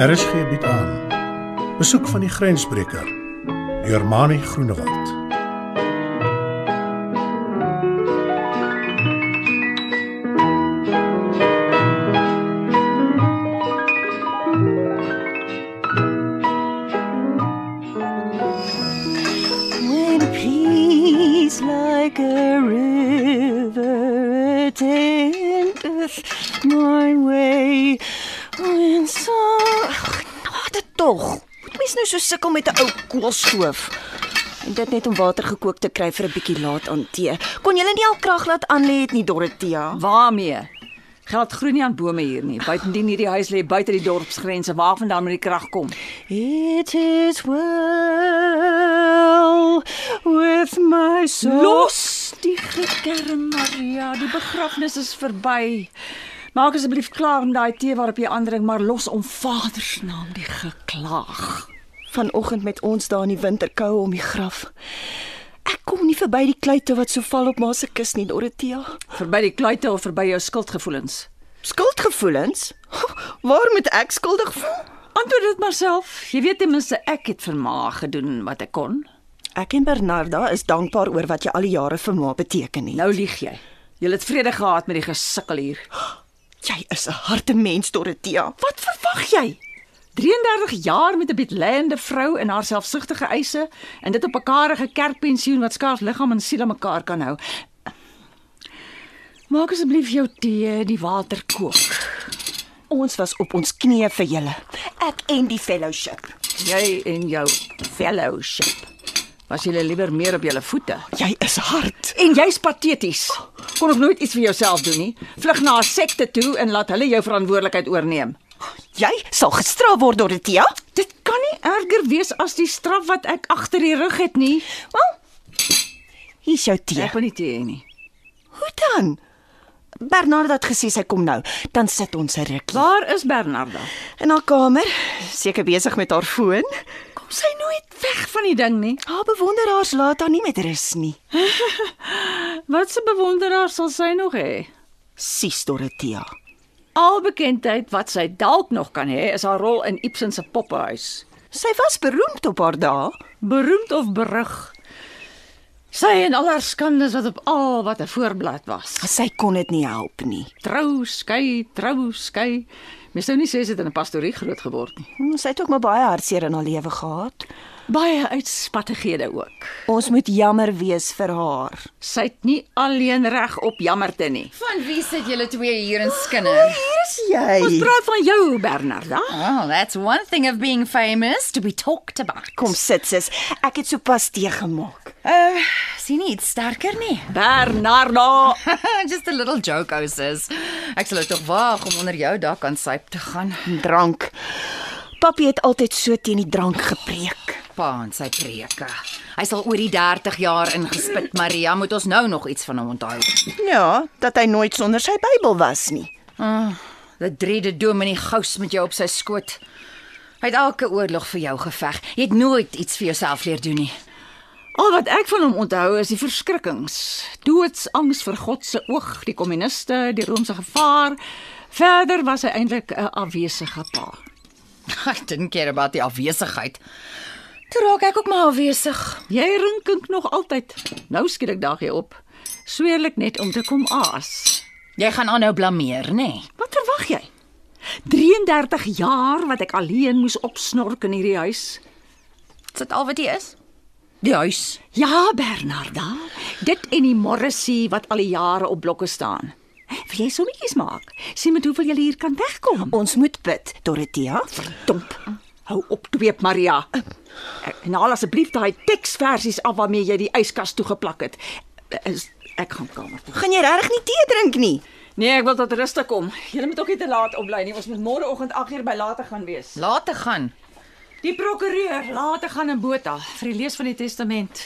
RSG bied aan. Besoek van die grensbreker deur Mani Groenewald. Koolstoof. En dit net om water gekook te kry vir 'n bietjie laat aan tee. Kon jy nie al krag laat aan lê het nie, Dorothea? Waarmee? Geld groei nie aan bome hier nie. Buitendien hierdie huis lê buite die dorpsgrense. Waarvandaan moet die krag kom? It is well with my soul. Los die gekerm, Maria. Die begrafnis is verby. Maak asseblief klaar met daai tee waarop jy aandrink, maar los om Vader se naam die geklaag. Vanoggend met ons daar in die winterkoue om die graf. Ek kom nie verby die kluite wat so val op ma se kus nie, Dorothea. Verby die kluite of verby jou skuldgevoelens. Skuldgevoelens? Waar moet ek skuldig voel? Antwoord dit maar self. Jy weet ten minste ek het vir ma gedoen wat ek kon. Ek en Bernarda is dankbaar oor wat jy al die jare vir ma beteken het. Nou lieg jy. Jy het vrede gehad met die gesukkel hier. jy is 'n harte mens, Dorothea. Wat verwag jy? 33 jaar met 'n bedlende vrou en haar selfsugtige eise en dit op 'n karige kerkpensioen wat skaars liggaam en siel aan mekaar kan hou. Maak asseblief jou tee, die water kook. Ons was op ons knieë vir julle. Ek en die fellowship. Jy en jou fellowship. Was jy liewer meer op julle voete? Jy is hard. En jy's pateties. Kon nog nooit iets vir jouself doen nie. Vlug na 'n sekte toe en laat hulle jou verantwoordelikheid oorneem. Jy sal gestraf word, Dorothea. Dit kan nie erger wees as die straf wat ek agter die rug het nie. Wel, hier's jou tee. Ek wil nie tee hê nie. Hoe dan? Bernarda het gesê sy kom nou. Dan sit ons 'n rukkie. Waar is Bernarda? In haar kamer, seker besig met haar foon. Kom sy nooit weg van die ding nie. Haar bewonderaars laat haar nie met rus nie. Wat 'n bewonderaar sal sy nog hê? Sis Dorothea. Al bekendheid wat sy dalk nog kan hê is haar rol in Ibsen se poppehuis. Sy was beroemd op haar dae. Beroemd of berug. Sy en al haar skandes wat op al wat 'n voorblad was. Sy kon dit nie help nie. Trou, skei, trou, skei. Mens sou nie sê sy het in 'n pastorie groot geword nie. Hm, Sy het ook maar baie hartseer in haar lewe gehad. Baie uitspattighede ook. Ons moet jammer wees vir haar. Sy het nie alleen reg op jammerte nie. Van wie sit julle twee hier in skinder? Is Ons jy? praat van jou, Bernarda. Oh, that's one thing of being famous to be talked about. Kom sit sis. Ek het sopas tee gemaak. Uh, sien nie iets sterker nie. Bernarda. Just a little joke, ou sis. Ek sal tog waag om onder jou dak aan syp te gaan. Drank. Papi het altyd so teen die drank gepreek. Pa en sy preke. Hy sal oor die 30 jaar ingespit, Maria, moet ons nou nog iets van hom onthou. Ja, dat hy nooit sonder sy Bybel was nie. Die driede dominee gous met jou op sy skoot. Hy het elke oorlog vir jou geveg. Jy het nooit iets vir jouself leer doen nie. Al wat ek van hom onthou is die verskrikkings. Doodsangs vir God se oog, die kommuniste, die Romeinse gevaar. Verder was hy eintlik 'n afwesige pa. I didn't care about die afwesigheid. Toe raak ek ook maar afwesig. Jy rinkink nog altyd. Nou skielik dag jy op. Sweerlik net om te kom aas. Jy gaan aanhou blameer, nê? Nee. Wat verwag jy? 33 jaar wat ek alleen moes opsnork in hierdie huis. Is dit al wat jy is? Die huis. Ja, Bernarda. Dit en die Morrissey wat al die jare op blokke staan. Wil jy sommetjies maak? Sien met hoeveel jy hier kan wegkom. Ons moet bid, Dorothea. Domp. Hou op dweep Maria. En haal asseblief daai teksversies af waarmee jy die yskas toegeplak het. Ek gaan kamer toe. Gaan jy regtig nie tee drink nie? Nee, ek wil tot rus te kom. Jy moet ook nie te laat opbly nie. Ons moet môreoggend 8uur by later gaan wees. Laat te gaan. Die prokureur later gaan in Botha vir die lees van die testament.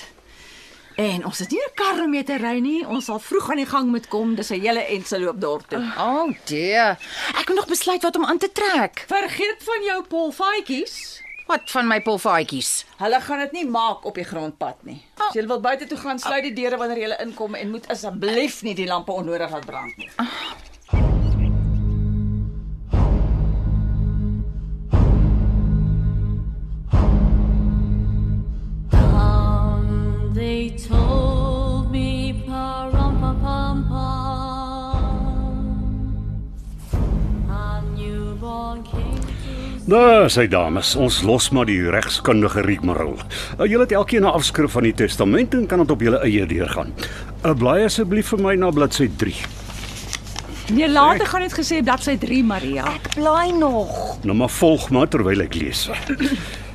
En ons het nie 'n kar om mee te ry nie. Ons sal vroeg aan die gang moet kom. Dis 'n hele en se loop dorp toe. Oh dear. Ek moet nog besluit wat om aan te trek. Vergeet van jou polfaatjies. Wat van my polfaatjies? Hulle gaan dit nie maak op die grondpad nie. As jy wil buite toe gaan, sluit die deure wanneer jy inkom en moet asseblief nie die lampe onnodig laat brand nie. They told me pa rum pa pum pum. A newborn king. Daar nou, sê dames, ons los maar die regskundige rigmarol. Eh, julle het elkeen 'n afskrif van die testament en kan dit op julle eie deurgaan. Eh, blaai asseblief vir my na bladsy 3. Nee, later gaan dit gesê bladsy 3 Maria. Ek blaai nog. Nou maar volg maar terwyl ek lees.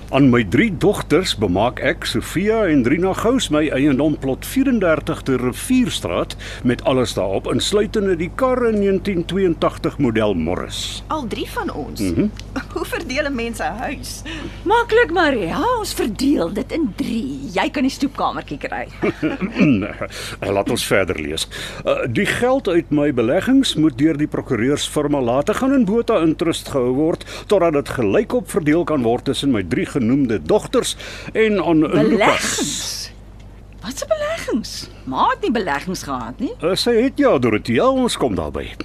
Aan my drie dogters bemaak ek Sofia en Drina Gous my eiendom plot 34 te Rivierstraat met alles daarop insluitende die kar in 1982 model Morris. Al drie van ons. Mm -hmm. Hoe verdeel 'n mens 'n huis? Maklik Maria, ons verdeel dit in 3. Jy kan die stoepkamertjie kry. Uh, Laat ons verder lees. Uh, die geld uit my beleggings moet deur die prokureursfirma later gaan in Botha in trust gehou word totdat dit gelykop verdeel kan word tussen my drie genoemde dogters en aan. Beleggings. Wat se beleggings? Ma het nie beleggings gehad nie. Uh, sy het ja, Dorothea, ons kom daarby.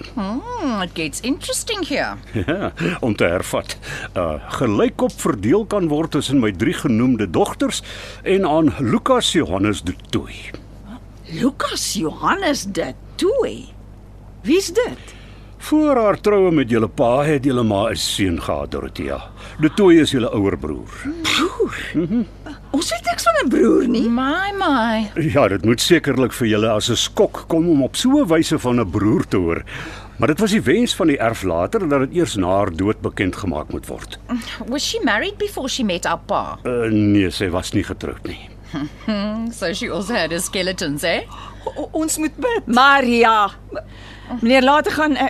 Hmm, it gets interesting here. Ja, om te hervat. Uh gelykop verdeel kan word tussen my drie genoemde dogters en aan Lucas Johannes de Tooi. Lukas Johannes de Tooi. Wie's dit? Voor haar troue met julle pa het julle ma 'n seun gehad, Dorothea. De Tooi is julle ouer broer. Ons weet niks van 'n broer nie. My my. Ja, dit moet sekerlik vir julle as 'n skok kom om op so 'n wyse van 'n broer te hoor. Maar dit was die wens van die erf later dat dit eers na haar dood bekend gemaak moet word. Was she married before she met our pa? Uh, nee, sy was nie getroud nie. So she also had her skeletons, eh? O, ons moet bid. Maria. Meneer later gaan uh,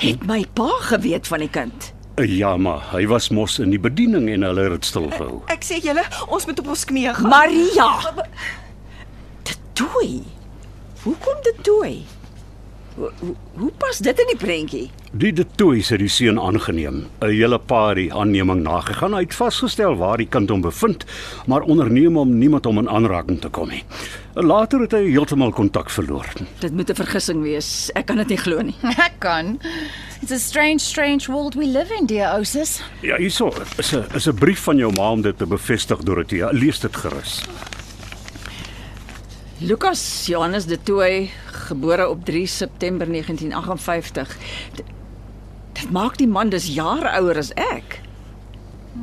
het my pa geweet van die kind. Ja, maar hy was mos in die bediening en hulle het dit stil gehou. Ek sê julle, ons moet op ons knieë gaan. Maria. De Tooi. Hoe kom dit? Hoe, hoe, hoe pas dit in die prentjie? Die De Tooi het die seun aangeneem. 'n Hele paar die aanneming nagegaan. Hy het vasgestel waar die kind hom bevind, maar onderneem om niemand om in aanraking te kom nie. Later het hy heeltemal kontak verloor. Dit moet 'n vergissing wees. Ek kan dit nie glo nie. Ek kan. It's a strange, strange world we live in, dear Osis. Ja, hierso is 'n is 'n brief van jou ma om dit te bevestig, Dorothea. Lees dit gerus. Lukas Johannes de Tooi, gebore op 3 September 1958. Dit maak die man dis jare ouer as ek.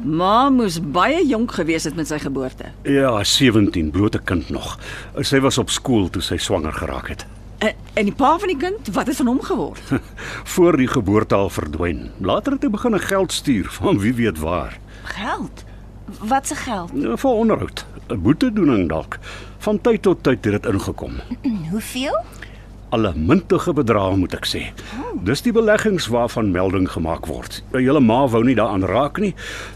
Ma moes baie jonk gewees het met sy geboorte. Ja, 17, blote kind nog. Sy was op skool toe sy swanger geraak het. En, en die pa van die kind, wat het van hom geword? Voor die geboorte al verdwyn. Later het hy begin 'n geld stuur van wie weet waar. Geld. Wat se geld? Ja, vir onderhoud, 'n boetedoening dalk. Van tyd tot tyd het dit ingekom. Hoeveel? Alle muntige bedrae moet ek sê. Dis die beleggings waarvan melding gemaak word. Julle ma wou nie daaraan raak nie,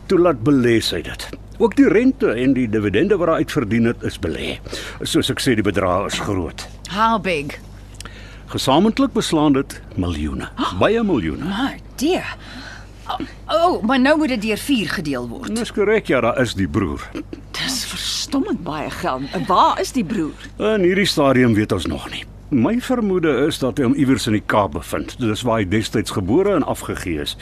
toe laat belê sy dit. Ook die rente en die dividende wat daaruit verdien het, is belê. Soos ek sê, die bedrae is groot. How big? Gesamentlik beslaan dit miljoene. Baie miljoene. My dear. Oh, oh, maar nou moet dit deur 4 gedeel word. Dis korrek, ja, daar is die broer. Dis verstommend baie geld. Waar is die broer? In hierdie stadium weet ons nog nie. My vermoede is dat hy hom iewers in die Kaap bevind. Dis waar hy destyds gebore en afgegee is.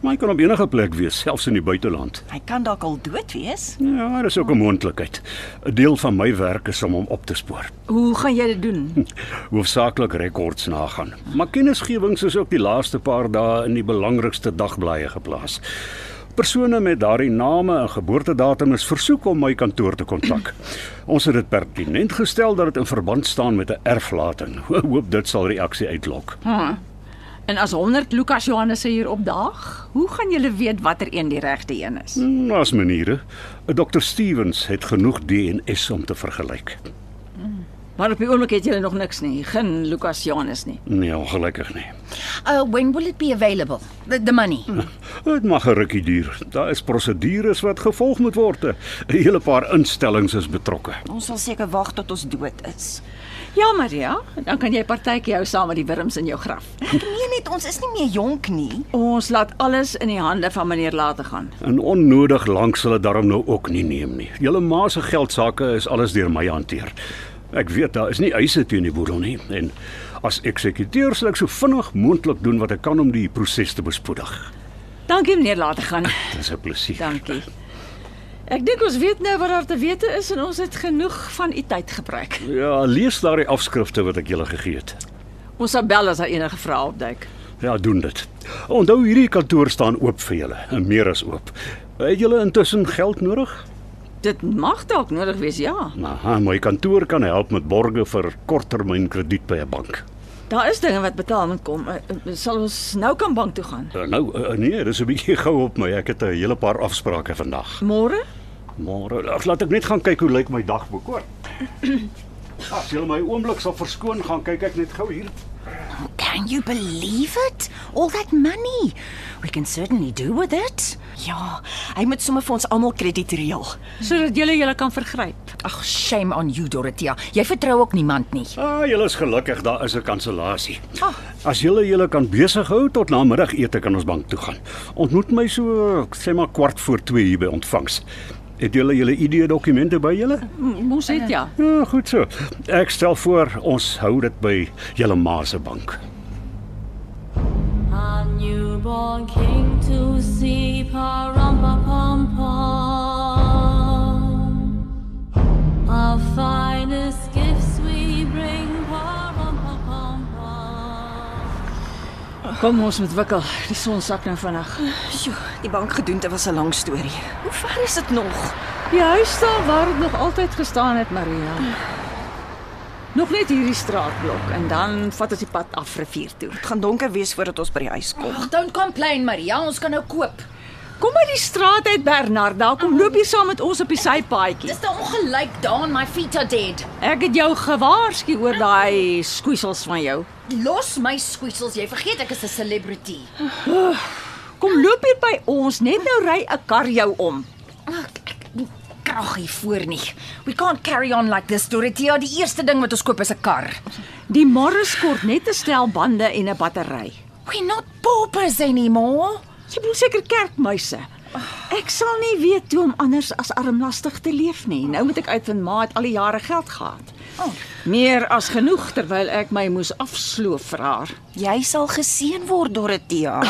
Maar hy kan op enige plek wees, selfs in die buiteland. Hy kan dalk al dood wees. Ja, dis ook 'n moontlikheid. 'n Deel van my werk is om hom op te spoor. Hoe gaan jy dit doen? Hoofsaaklik rekords nagaan. Maar kennisgewings is ook die laaste paar dae in die belangrikste dagblaaie geplaas. Persone met daardie name en geboortedatum is versoek om my kantoor te kontak. Ons het dit pertinent gestel dat dit in verband staan met 'n erflating. Hoop dit sal reaksie uitlok. Hm. En as 100 Lukas Johannesse hier opdaag, hoe gaan julle weet watter een die regte een is? Naas maniere. Dr Stevens het genoeg DNS om te vergelyk. Maar op die oomblik het julle nog niks nie, geen Lukas Johannes nie. Nee, ongelukkig nie. Uh, when will it be available? The, the money. Dit mag 'n rukkie duur. Daar is prosedures wat gevolg moet word. 'n Hele paar instellings is betrokke. Ons sal seker wag tot ons dood is. Ja, Maria, dan kan jy partytjie hou saam met die wurms in jou graf. Ek meen net ons is nie meer jonk nie. Ons laat alles in die hande van meneer later gaan. En onnodig lank sal dit daarom nou ook nie neem nie. Julle ma se geldsaake is alles deur my hanteer. Ek weet daar is nie eise teen die boedel nie en as eksekuteur sal ek so vinnig moontlik doen wat ek kan om die proses te bespoedig. Dankie meneer later gaan. Dis 'n plesier. Dankie. Ek dink ons weet nou wat daar te wete is en ons het genoeg van u tyd gebruik. Ja, lees daardie afskrifte wat ek julle gegee het. Ons sal bel as daar enige vrae opduik. Ja, doen dit. Onthou hierdie kantoor staan oop vir julle, en meer as oop. Het julle intussen geld nodig? Dit mag dalk nodig wees, ja. Nou, my kantoor kan help met borge vir korttermynkrediet by 'n bank. Daar is dinge wat betaal moet kom. Uh, uh, Sal ons nou kan bank toe gaan? Uh, nou, uh, nee, dis 'n bietjie gou op my. Ek het 'n hele paar afsprake vandag. Môre? Môre, ag, laat ek net gaan kyk hoe lyk my dagboek hoor. As jy my oomblik sal verskoon, gaan kyk ek net gou hier. Can you believe it? All that money. We can certainly do with it. Ja, hy moet sommer vir ons almal krediet reël. Sodat jy julle kan vergryp. Ag, shame on you, Dorothea. Jy vertrou ook niemand nie. Ah, julle is gelukkig daar is 'n kansellasie. As julle julle kan besig hou tot na middagete kan ons bank toe gaan. Ontmoet my so sê maar kwart voor 2 hier by ontvangs. Het julle julle ID dokumente by julle? Mos het ja. Ja, goed so. Ek stel voor ons hou dit by julle ma se bank. A newborn king to see, parumpa pum pum. Our finest Kom ons moet wikkel. Die son sak nou vinnig. Sjoe, die bankgedoente was 'n lang storie. Hoe ver is dit nog? Die huis staan waar dit nog altyd gestaan het, Maria. Nog net hierdie straatblok en dan vat ons die pad af rivier toe. Dit gaan donker wees voordat ons by die huis kom. Ag, don't complain, Maria. Ons kan nou koop. Kom by die straat uit Bernarda, kom loop hier saam met ons op die sypaadjie. Dis te ongelyk, Daan. My feet are dead. Ek het jou gewaarsku oor daai skwiesels van jou. Los my squeezels. Jy vergeet ek is 'n celebrity. Kom loop hier by ons, net nou ry 'n kar jou om. Ek nie krag hiervoor nie. We can't carry on like this, Dorothea. Die eerste ding wat ons koop is 'n kar. Die Morris kort net 'n stel bande en 'n battery. We're not paupers anymore. Jy bedoel seker kerkmuise. Ek sal nie weet hoe om anders as armlastig te leef nie. Nou moet ek uitvind ma het al die jare geld gehad. Oh. Meer as genoeg terwyl ek my moes afsloof vir haar. Jy sal geseën word, Dorothea.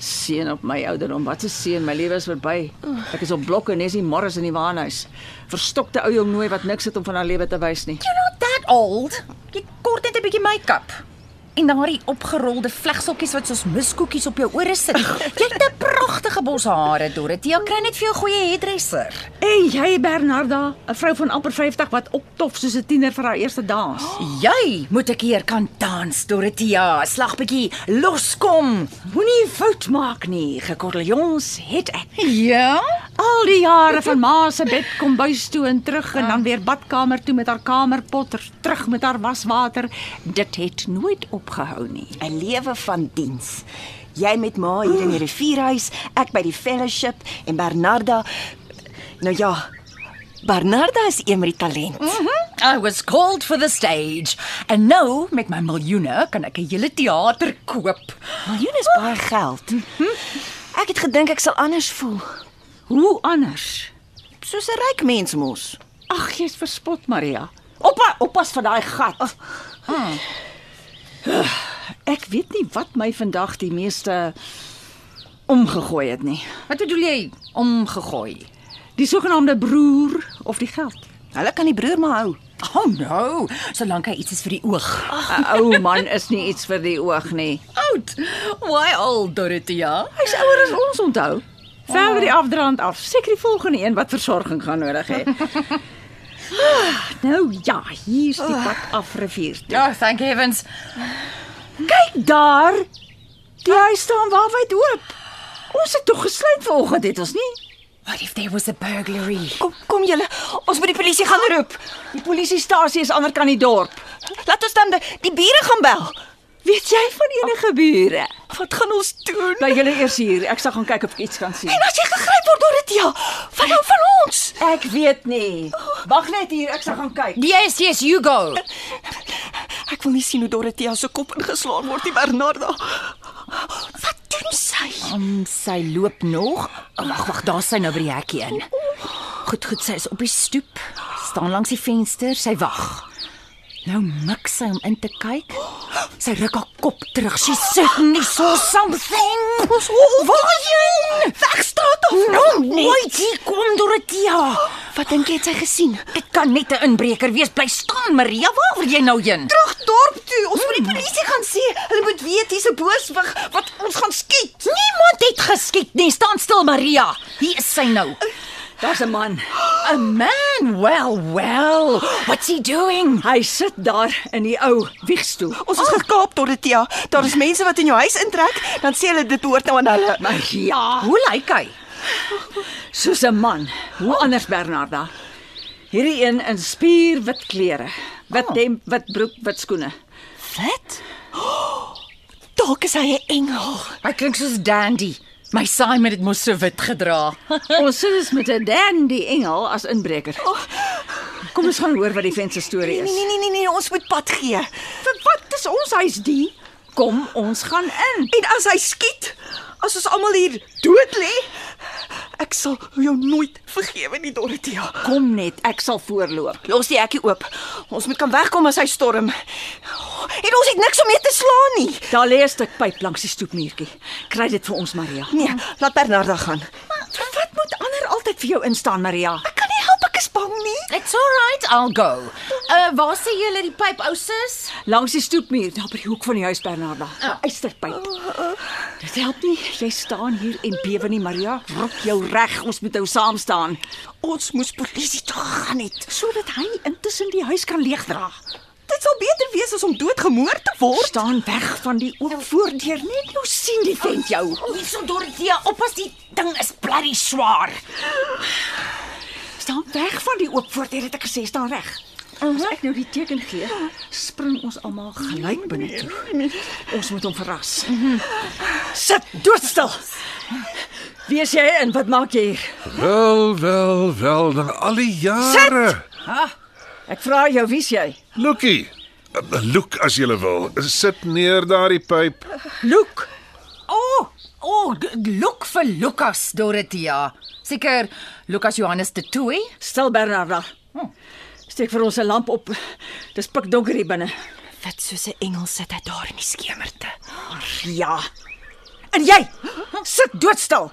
Seën op my ouderdom. Wat 'n seën, my lewe is verby. Ek is op blokke Nessie Morris in die waanhuis. Verstokte ou jong nooi wat niks het om van haar lewe te wys nie. You're not that old. Jy kort net 'n bietjie make-up. En daardie opgerolde vlegseltjies wat soos miskoekies op jou ore sit. Jy het 'n pragtige bos hare, Dorothea. Kry net vir jou goeie hairdresser. En jy Bernarda, 'n vrou van amper 50 wat optof soos 'n tiener vir haar eerste dans. Jy moet 'n keer kan dans, Dorothea. Slag bietjie loskom. Moenie fout maak nie. Gekordeljons het ek. Ja? Al die jare van ma se bed kom buis toe en terug en dan weer badkamer toe met haar kamerpotter, terug met haar waswater. Dit het nooit opgehou nie. 'n Lewe van diens. Jy met ma hier in die rivierhuis, ek by die fellowship en Bernarda Nou ja, Bernarda is een met die talent. I was called for the stage. En nou, met my miljoene, kan ek 'n hele teater koop. Miljoene is baie geld. Ek het gedink ek sal anders voel, Hoe anders? soos 'n ryk mens mos. Ag, jy's verspot, Maria. Oppa, oppas vir daai gat. Ek weet nie wat my vandag die meeste omgegooi het nie. Wat bedoel jy omgegooi? Die sogenaamde broer of die geld. Hulle kan die broer maar hou. Oh no, solank hy iets is vir die oog. 'n Ou man is nie iets vir die oog nie. Oud. Why old, Dorothea? Hy's ouer as ons onthou. Verder die afdraand af. Seker die volgende een wat versorging gaan nodig hê. Ah, nou ja, hier's die pad af rivier. toe. Oh, thank heavens. Kyk daar. Die huis staan waarwyd oop. Ons het tog gesluit vanoggend het ons nie? What if there was a burglary? Kom kom julle, ons moet die polisie gaan roep. Die polisiestasie is ander kant die dorp. Laat ons dan die, die bure gaan bel. Weet jy van enige bure? Wat gaan ons doen? Bly julle eers hier. Ek sal gaan kyk of ek iets kan sien. En as jy gegryp word, Dorothea, wat nou van ons? Ek weet nie. Wag net hier, ek sal gaan kyk. Yes, yes, you go. Ek wil nie sien hoe Dorothea se kop ingeslaan word, die Bernarda. Wat doen sy? Um, sy loop nog. Wag, wag, daar sy nou by die hekkie in. Goed, goed, sy is op die stoep. Staan langs die venster, sy wag. Nou mik sy om in te kyk. Sy ruk haar kop terug. She certainly saw something. Waarheen? Wegstraat af. No, wait, hier kom Dorothea. Wat dink jy het sy gesien? Dit kan net 'n inbreker wees. Bly staan, Maria. Waar wil jy nou heen? Terug dorp toe. Ons moet die polisie gaan sê. Hulle moet weet hier's 'n booswig wat ons gaan skiet. Niemand het geskiet nie. Staan stil, Maria. Hier is sy nou. Daar's 'n man. A man. Well, well. What's he doing? Hy sit daar in die ou wiegstoel. Ons is gekaap, Dorothea. Daar is mense wat in jou huis intrek, dan sê hulle dit behoort nou aan hulle. Maar ja, Hoe lyk hy? soos 'n man. Hoe anders Bernarda? Hierdie een in spierwit klere. Wit hemp, wit broek, wit skoene. Wat? Dalk is hy 'n engel. Hy klink soos Dandy. My Simon het mos so wit gedra. Ons sit dus met 'n dandy engel as inbreker. Kom ons gaan hoor wat die vent se storie Nee, is. nee, nee, nee, nee, ons moet pad gee. Vir wat is ons huis die? Kom, ons gaan in. En as hy skiet, as ons almal hier dood lê, ek sal jou nooit vergewe nie, Dorothea. Kom net, ek sal voorloop. Los die hekkie oop. Ons moet kan wegkom as hy storm. En ons het niks om mee te slaan nie. Daar lê 'n stuk pyp langs die stoepmuurtjie. Kry dit vir ons, Maria. Nee, laat Bernarda gaan. Wat moet ander altyd vir jou instaan, Maria? Ek is bang nie. It's all right, I'll go. Uh waar sê julle die pyp ou sis? Langs die stoepmuur, daar by die hoek van die huis Bernarda. 'n Eysterpyp. Dit help nie. Jy staan hier en bewe nie, Maria. Ruk jou reg. Ons moet nou saam staan Ons moes polisie toe gegaan het. sodat hy intussen die huis kan leegdra. Dit sal beter wees as om doodgemoor te word. Staan weg van die oop voordeur. Net nou sien die vent jou. Hierso Dorothea, oppas die ding is bloody swaar. Weg van die oop voordeur het ek gesê, staan reg. As ek nou die teken gee, spring ons almal gelyk binne toe. Ons moet hom verras. Sit doodstil. Wie is jy en wat maak jy hier? Wel, wel, wel, dan al die jare. Ek vra jou, wie's jy? Eh, Look as jy wil. Sit neer daardie pyp. Luke. Oh, oh, look vir Lukas Dorothea. Seker Lukas Johannes de Tooi. Stil Bernarda. Steek vir ons 'n lamp op. Dis pikdonker hier binne. Wit soos 'n engel sit hy daar in die skemerte. Ja. En jy? Sit doodstil.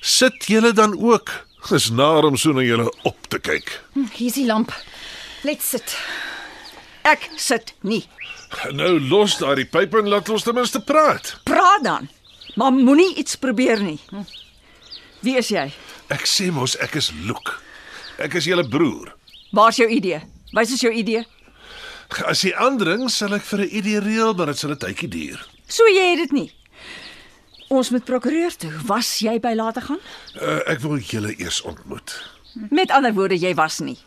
Sit julle dan ook. Dis naar om so na julle op te kyk. Hier's die lamp. Let's sit. Ek sit nie. Nou los daardie pyp en laat ons ten minste praat. Praat dan. Maar moenie iets probeer nie. Wie is jy? Ek sê mos ek is Loek. Ek is julle broer. Waar's jou idee? Wys ons jou idee. As jy aandring, sal ek vir 'n idee reël, maar dit sal 'n tydjie duur. So jy het dit nie. Ons moet prokureur toe. Was jy by later gaan? Uh, ek wil julle eers ontmoet. Met ander woorde, jy was nie.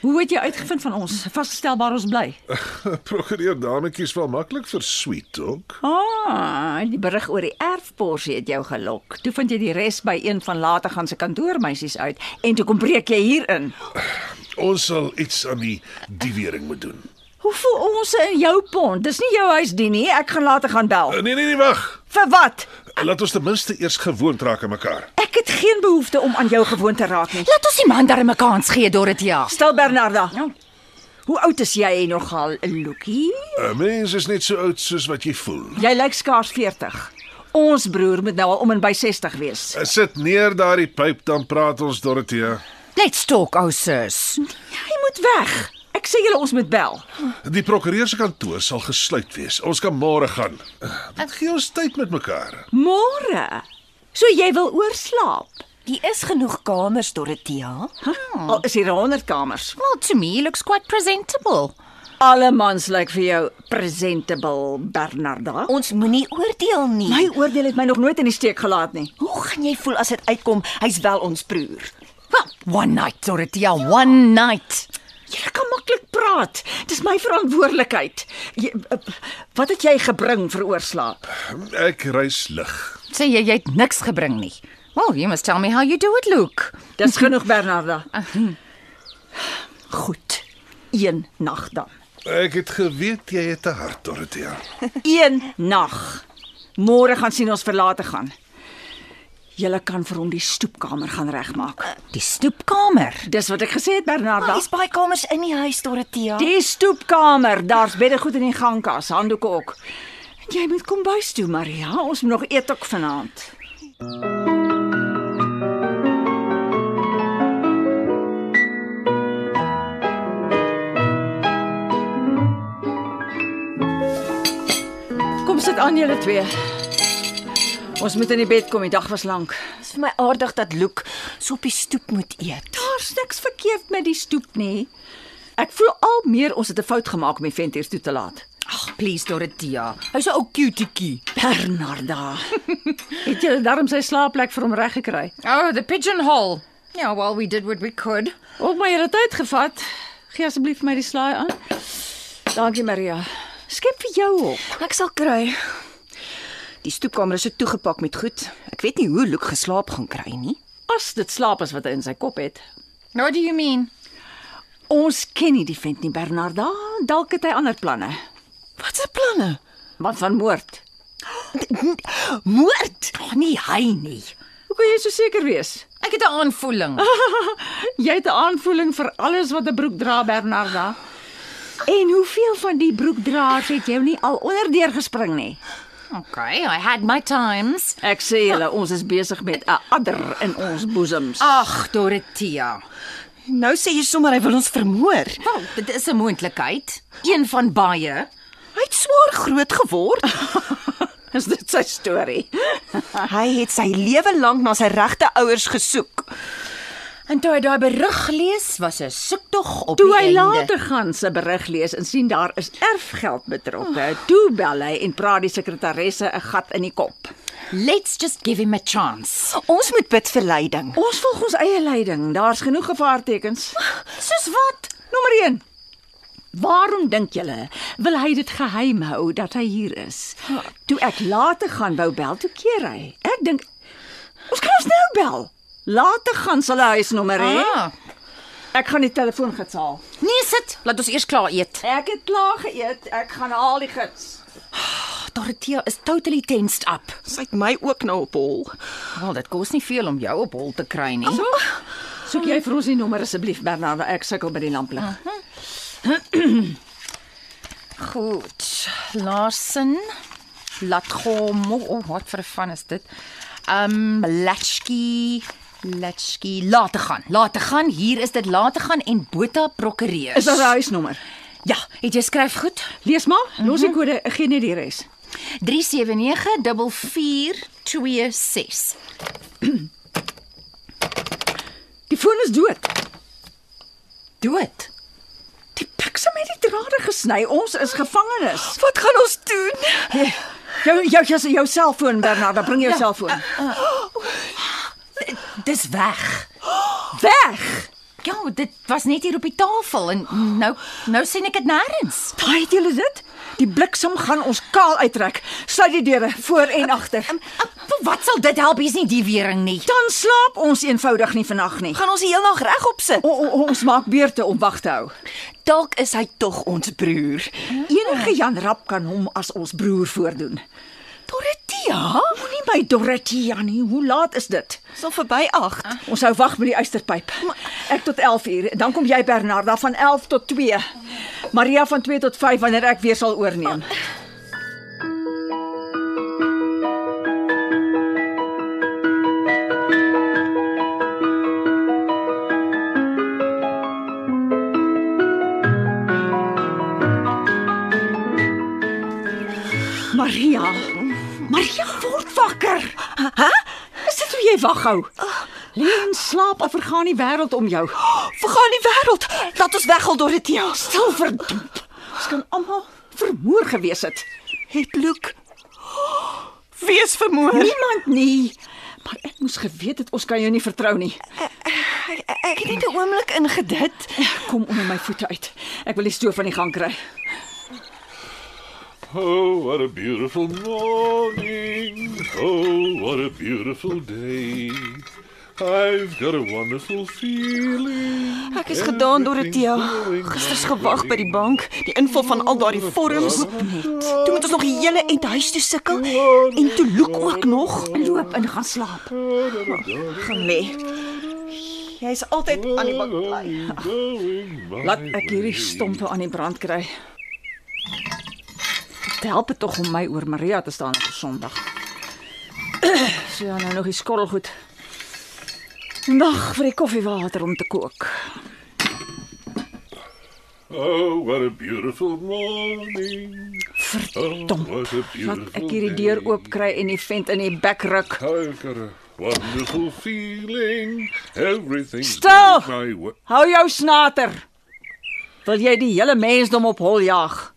Hoe het jy uitgevind van ons? Vasstelbaar ons bly. Prokureur dametjies wel maklik vir sweet talk. Ah, die berig oor die erfporsie het jou gelok. Toe vind jy die res by een van later gaan se kantoormeisies uit en toe kom breek jy hier in. Ons sal iets aan die diewering moet doen. Hoe voel ons in jou pond? Dis nie jou huis die nie. Ek gaan later gaan bel. Uh, nee nee nee, wag. Vir wat? Laat ons ten minste eers gewoond raak aan mekaar. Ek het geen behoefte om aan jou gewoon te raak nie. Laat ons die man daar 'n kans gee, Dorothea. Stel Bernarda. Hoe oud is jy nogal, Lukie? 'n Mens is net so oud soos wat jy voel. Jy lyk skaars 40. Ons broer moet nou al om en by 60 wees. Uh, Sit neer daardie pyp dan praat ons Dorothea. Let's talk, ou sus. Jy moet weg. Ek sê julle ons moet bel. Die prokureur se kantoor sal gesluit wees. Ons kan môre gaan. Wat gee ons tyd met mekaar? Môre. So jy wil oorslaap. Hier is genoeg kamers, Dorothea. Al is hier 100 kamers. Well, to me looks quite presentable. Alle mans lyk vir jou presentable, Bernarda. Ons moenie oordeel nie. My oordeel het my nog nooit in die steek gelaat nie. Hoe gaan jy voel as dit uitkom hy's wel ons broer? Well, one night, Dorothea, one night. Jy kan maklik praat. Dis my verantwoordelikheid. Jy, uh, wat het jy gebring vir oorslaap? Ek reis lig. Sê jy jy het niks gebring nie. Well, you must tell me how you do it, Luke. Dis genoeg, Bernarda. Goed. Een nag dan. Ek het geweet jy het 'n hart, Dorothea. Een nag. Môre gaan sien ons verlate gaan. Julle kan vir hom die stoepkamer gaan regmaak. Die stoepkamer. Dis wat ek gesê het, Bernarda. Daar's baie kamers in die huis, Dorothea. Die stoepkamer, daar's beddegoed in die gangkas, handdoeke ook. En jy moet kom bys toe, Maria. Ons moet nog eet ook vanaand. Kom sit aan julle twee. Ons moet in die bed kom, die dag was lank. Dit is vir my aardig dat Luke so op die stoep moet eet. Daar's niks verkeerd met die stoep nie. Ek voel al meer ons het 'n fout gemaak om die vent hier toe te laat. Ag, please Dorothea. Hy's 'n ou cutiekie. Bernarda. het jy darm sy slaapplek vir hom reg gekry? Oh, the pigeonhole. Yeah, well, we did what we could. Op my hele tyd gevat. Gee asseblief vir my die slaai aan. Dankie Maria. Skep vir jou op. Ek sal kry. Die stoepkamer is so toegepak met goed. Ek weet nie hoe Luke geslaap gaan kry nie. As dit slaap is wat hy in sy kop het. What do you mean? Ons ken nie die vent nie Bernarda. Dalk het hy ander planne. Wat se planne? Wat van moord? Moord. Oh, nie hy nie. Hoe kan jy so seker wees? Ek het 'n aanvoeling. Jy het 'n aanvoeling vir alles wat 'n broek dra Bernarda. En hoeveel van die broekdraers het jy nie al onderdeur gespring nie? Okay, I had my times. Ek sê julle, ons is besig met 'n adder in ons boesems. Ag, Dorothea. Nou sê jy sommer hy wil ons vermoor. Wel, dit is 'n moontlikheid. Een van baie. Hy het swaar groot geword. Is dit sy storie? hy het sy lewe lank na sy regte ouers gesoek. En toe hy daai berig lees, was 'n soektog op Toe die hy einde. later gaan se berig lees en sien daar is erfgeld betrokke, toe bel hy en praat die sekretaresse 'n gat in die kop. Let's just give him a chance. Ons moet bid vir leiding. Ons volg ons eie leiding. Daar's genoeg gevaartekens. Soos wat? Nommer 1. Waarom dink julle wil hy dit geheim hou dat hy hier is? Toe ek later gaan wou bel, toe keer hy. Ek dink ons kan ons nou bel. Later gaan sal hy huisnommer hê. Ah, Ek gaan die telefoon gits haal. nee, sit. Laat ons eers klaar eet. Ek het klaar geëet. Ek gaan haal die gits. Dorothea is totally tensed up. Sy het my ook nou op hol. Wel, dit kos nie veel om jou op hol te kry nie. So. Soek jy vir ons die nommer asseblief Bernarda. Ek sukkel by die lamplig. Goed. Larsen. Latgomo. Oh, wat vir 'n van is dit? Um Latchki. Latchki. Laat te gaan. Laat te gaan. Hier is dit laat te gaan en Botha prokureurs. Is daar 'n huisnommer? Ja, het jy skryf goed? Lees maar. Los die kode, gee net die res. 3794426. Die foon is dood. Dood. Die bliksem het die drade gesny. Ons is gevangenes. Wat gaan ons doen? Jou jou jou, jou selfoon Bernarda, bring jou selfoon. Dis weg. Weg. Ja, dit was net hier op die tafel en nou nou sien ek dit nêrens. Daai het julle dit? Die bliksem gaan ons kaal uittrek. Sluit die deure voor en agter. Wat sal dit help? Hier's nie die wering nie. Dan slaap ons eenvoudig nie vandag nie. Gaan ons die hele nag regop sit? O, o, ons maak beurte om wag te hou. Dalk is hy tog ons broer. Enige Jan Rap kan hom as ons broer voordoen. Dorothea, moenie my Dorothea nie. Hoe laat is dit? Sal verby 8. Ons hou wag met die eysterpyp. Ek tot 11 uur, dan kom jy Bernarda van 11 tot 2. Maria van 2 tot 5 wanneer ek weer sal oorneem. Maria. Maria word wakker. Hæ? Is dit hoe jy wag hou? Lê en slaap of vergaan die wêreld om jou? Vergaan die wêreld. Laat ons weghol Dorothea. Stil verdomp. Ons kan almal vermoor gewees het. Het Luke Wees vermoor. Niemand nie. Maar ek moes geweet het ons kan jou nie vertrou nie. Ek, ek het net 'n oomblik ingedit. Kom onder my voete uit. Ek wil die stoof van die gang kry. Oh, what a beautiful morning. Oh, what a beautiful day. I've got a wonderful feeling. Ek is gedaan Dorothea. Gisters gewag by die bank, die invul van al daardie vorms. Toe moet ons nog die hele uit huis toe sukkel en toe loek ook nog. Loop en gaan slaap. Gaan lê. Jy's altyd aan die bank bly. Laat ek hierdie stompe aan die brand kry. Dit help dit tog om my oor Maria te staan op Sondag. So ja, nou nog die skottelgoed. Nag vir die koffiewater om te kook. Oh, what a beautiful morning. Verdomp. Oh, what a beautiful ek hierdie deur day. oop kry en die vent in die bek ruk. A wonderful feeling. Everything's Stil! going my way. Hou jou snater. Wil jy die hele mensdom op hol jag?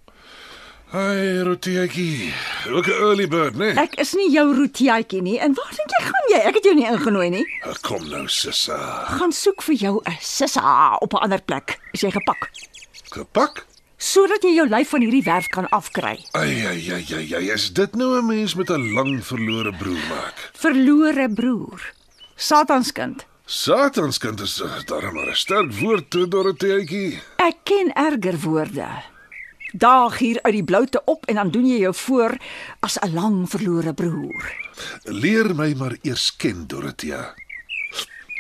Hi, Rotietjie. Ook 'n early bird, né? Ek is nie jou roetjie nie. En waar dink jy gaan jy? Ek het jou nie ingenooi nie. Nee? Kom nou, Sissa. Gaan soek vir jou 'n sissa op 'n ander plek. Is jy gepak? Gepak? Sodat jy jou lyf van hierdie werf kan afkry. Ai ai ai ai, ai, is dit nou 'n mens met 'n lang verlore broer maak? Verlore broer. Satanskind. Satanskind is uh, darem maar 'n sterk woord, Dorotheetjie. Ek ken erger woorde. Daag hier uit die bloute op en dan doen jy jou voor as 'n lang verlore broer. Leer my maar eers ken, Dorothea.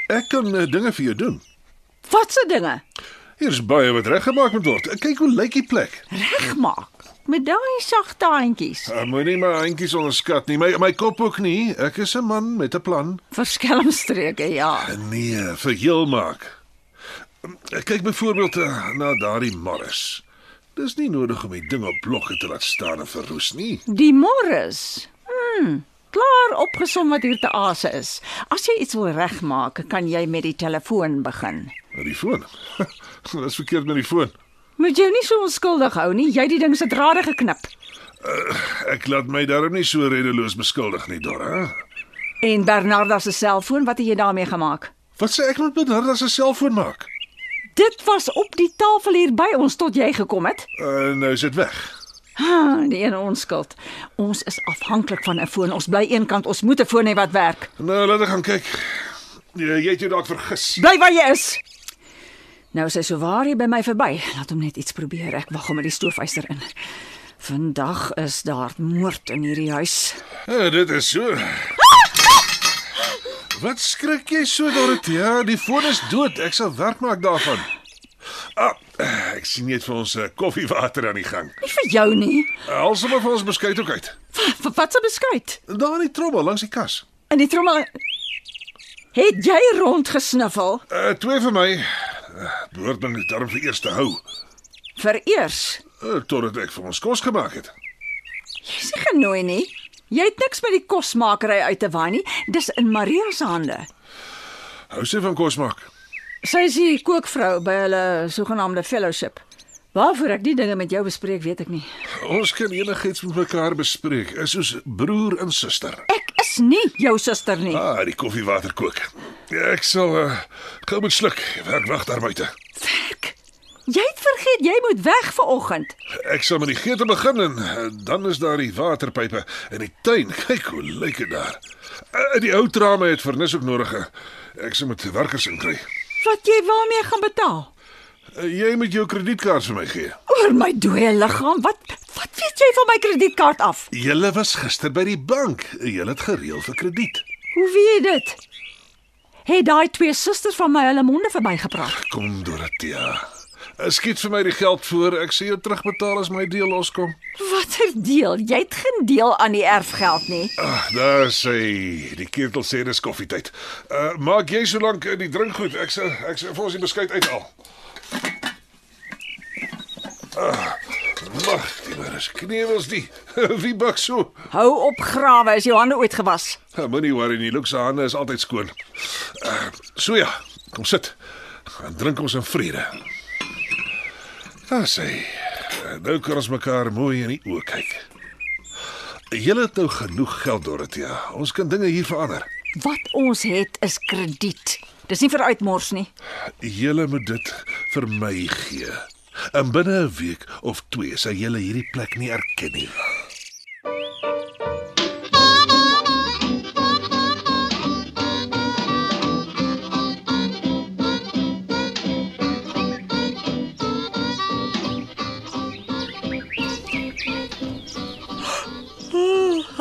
Ek kan uh, dinge vir jou doen. Wat se dinge? Hier's baie wat reggemaak moet word. Kyk hoe lyk die plek. Regmaak met daai sagte handjies. Uh, Moenie my handjies onderskat nie. My my kop ook nie. Ek is 'n man met 'n plan. Verskelmstreke, ja. Nee, vir heel maak. Kyk byvoorbeeld uh, na daardie Morris. Dis nie nodig om die ding op blokke te laat staan en verroes nie. Die Morris. Hm, klaar opgesom wat hier te aase is. As jy iets wil regmaak, kan jy met die telefoon begin. Met die foon. Dis verkeerd met die foon. Moet jou nie so onskuldig hou nie. Jy het die ding se drade geknip. Ek laat my daarom nie so redeloos beskuldig nie, Dora. En Bernarda se selfoon, wat het jy daarmee gemaak? Wat sê ek moet Bernarda se selfoon maak? Dit was op die tafel hier by ons tot jy gekom het. Uh, nou is dit weg. Ah, die ene onskuld. Ons is afhanklik van 'n foon. Ons bly eenkant. Ons moet 'n foon hê wat werk. Nou laat ek gaan kyk. Ja, jy het jou dalk vergis. Bly waar jy is. Nou is hy so waar hier by my verby. Laat hom net iets probeer. Ek wag hom met die stoofyster in. Vandag is daar moord in hierdie huis. Ja, dit is so. Wat skrik jy so, Dorothea? Die foon is dood. Ek sal werk maak daarvan. Ah, ek sien net vir ons uh, koffiewater aan die gang. Nie vir jou nie. Haal sommer vir ons beskuit ook uit. Wat wat 'n beskuit. Daar in die trommel langs die kas. In die trommel Het jy rondgesniffel? Uh twee vir my. Uh, behoort my net daarom vir eers te hou. Vereers. Uh, totdat ek vir ons kos gemaak het. Jy's nie genooi nie. Jy het niks met die kosmakery uit te waai nie. Dis in Maria se hande. Hou sy van kos maak. Sy is die kookvrou by hulle sogenaamde fellowship. Waarvoor ek die dinge met jou bespreek, weet ek nie. Ons kan enigiets met mekaar bespreek, is soos broer en suster. Ek is nie jou suster nie. Ah, die koffiewater kook. Ek sal uh, gou moet sluk. Werk wag daar buite. Jy het vergeet jy moet weg vanoggend. Ek sal met die geete begin en uh, dan is daar die waterpype in die tuin. Kyk hoe lyk dit daar. Uh, die ou trame het vernis ook nodig. Uh, ek sal met werkers inkry. Wat jy waarmee gaan betaal? Jy moet jou kredietkaart vir my gee. Oor my dooie liggaam. Wat wat weet jy van my kredietkaart af? Julle was gister by die bank. Julle het gereël vir krediet. Hoe weet jy dit? Het daai twee susters van my hulle monde verby gepraat. Kom Dorothea. Uh, skiet vir my die geld voor. Ek sê jou terugbetaal as my deel loskom. Watter deel? Jy het geen deel aan die erfgeld nie. Ah, daar sê die ketel sê dis koffietyd. Uh maak jy solank uh, die drinkgoed. Ek sê ek sê vir ons die beskuit uithaal. Ah, mag, die maar is knewels die. Wie bak so? Hou op grawe, is jou hande ooit gewas? Uh, Moenie worry nie, Luke se hande is altyd skoon. Uh so ja, kom sit. En drink ons in vrede. Daar sê. uh, Nou kan ons mekaar mooi in die oë kyk. Julle het nou genoeg geld, Dorothea. Ons kan dinge hier verander. Wat ons het is krediet. Dis nie vir uitmors nie. Julle moet dit vir my gee. En binne 'n week of twee sal julle hierdie plek nie erken nie.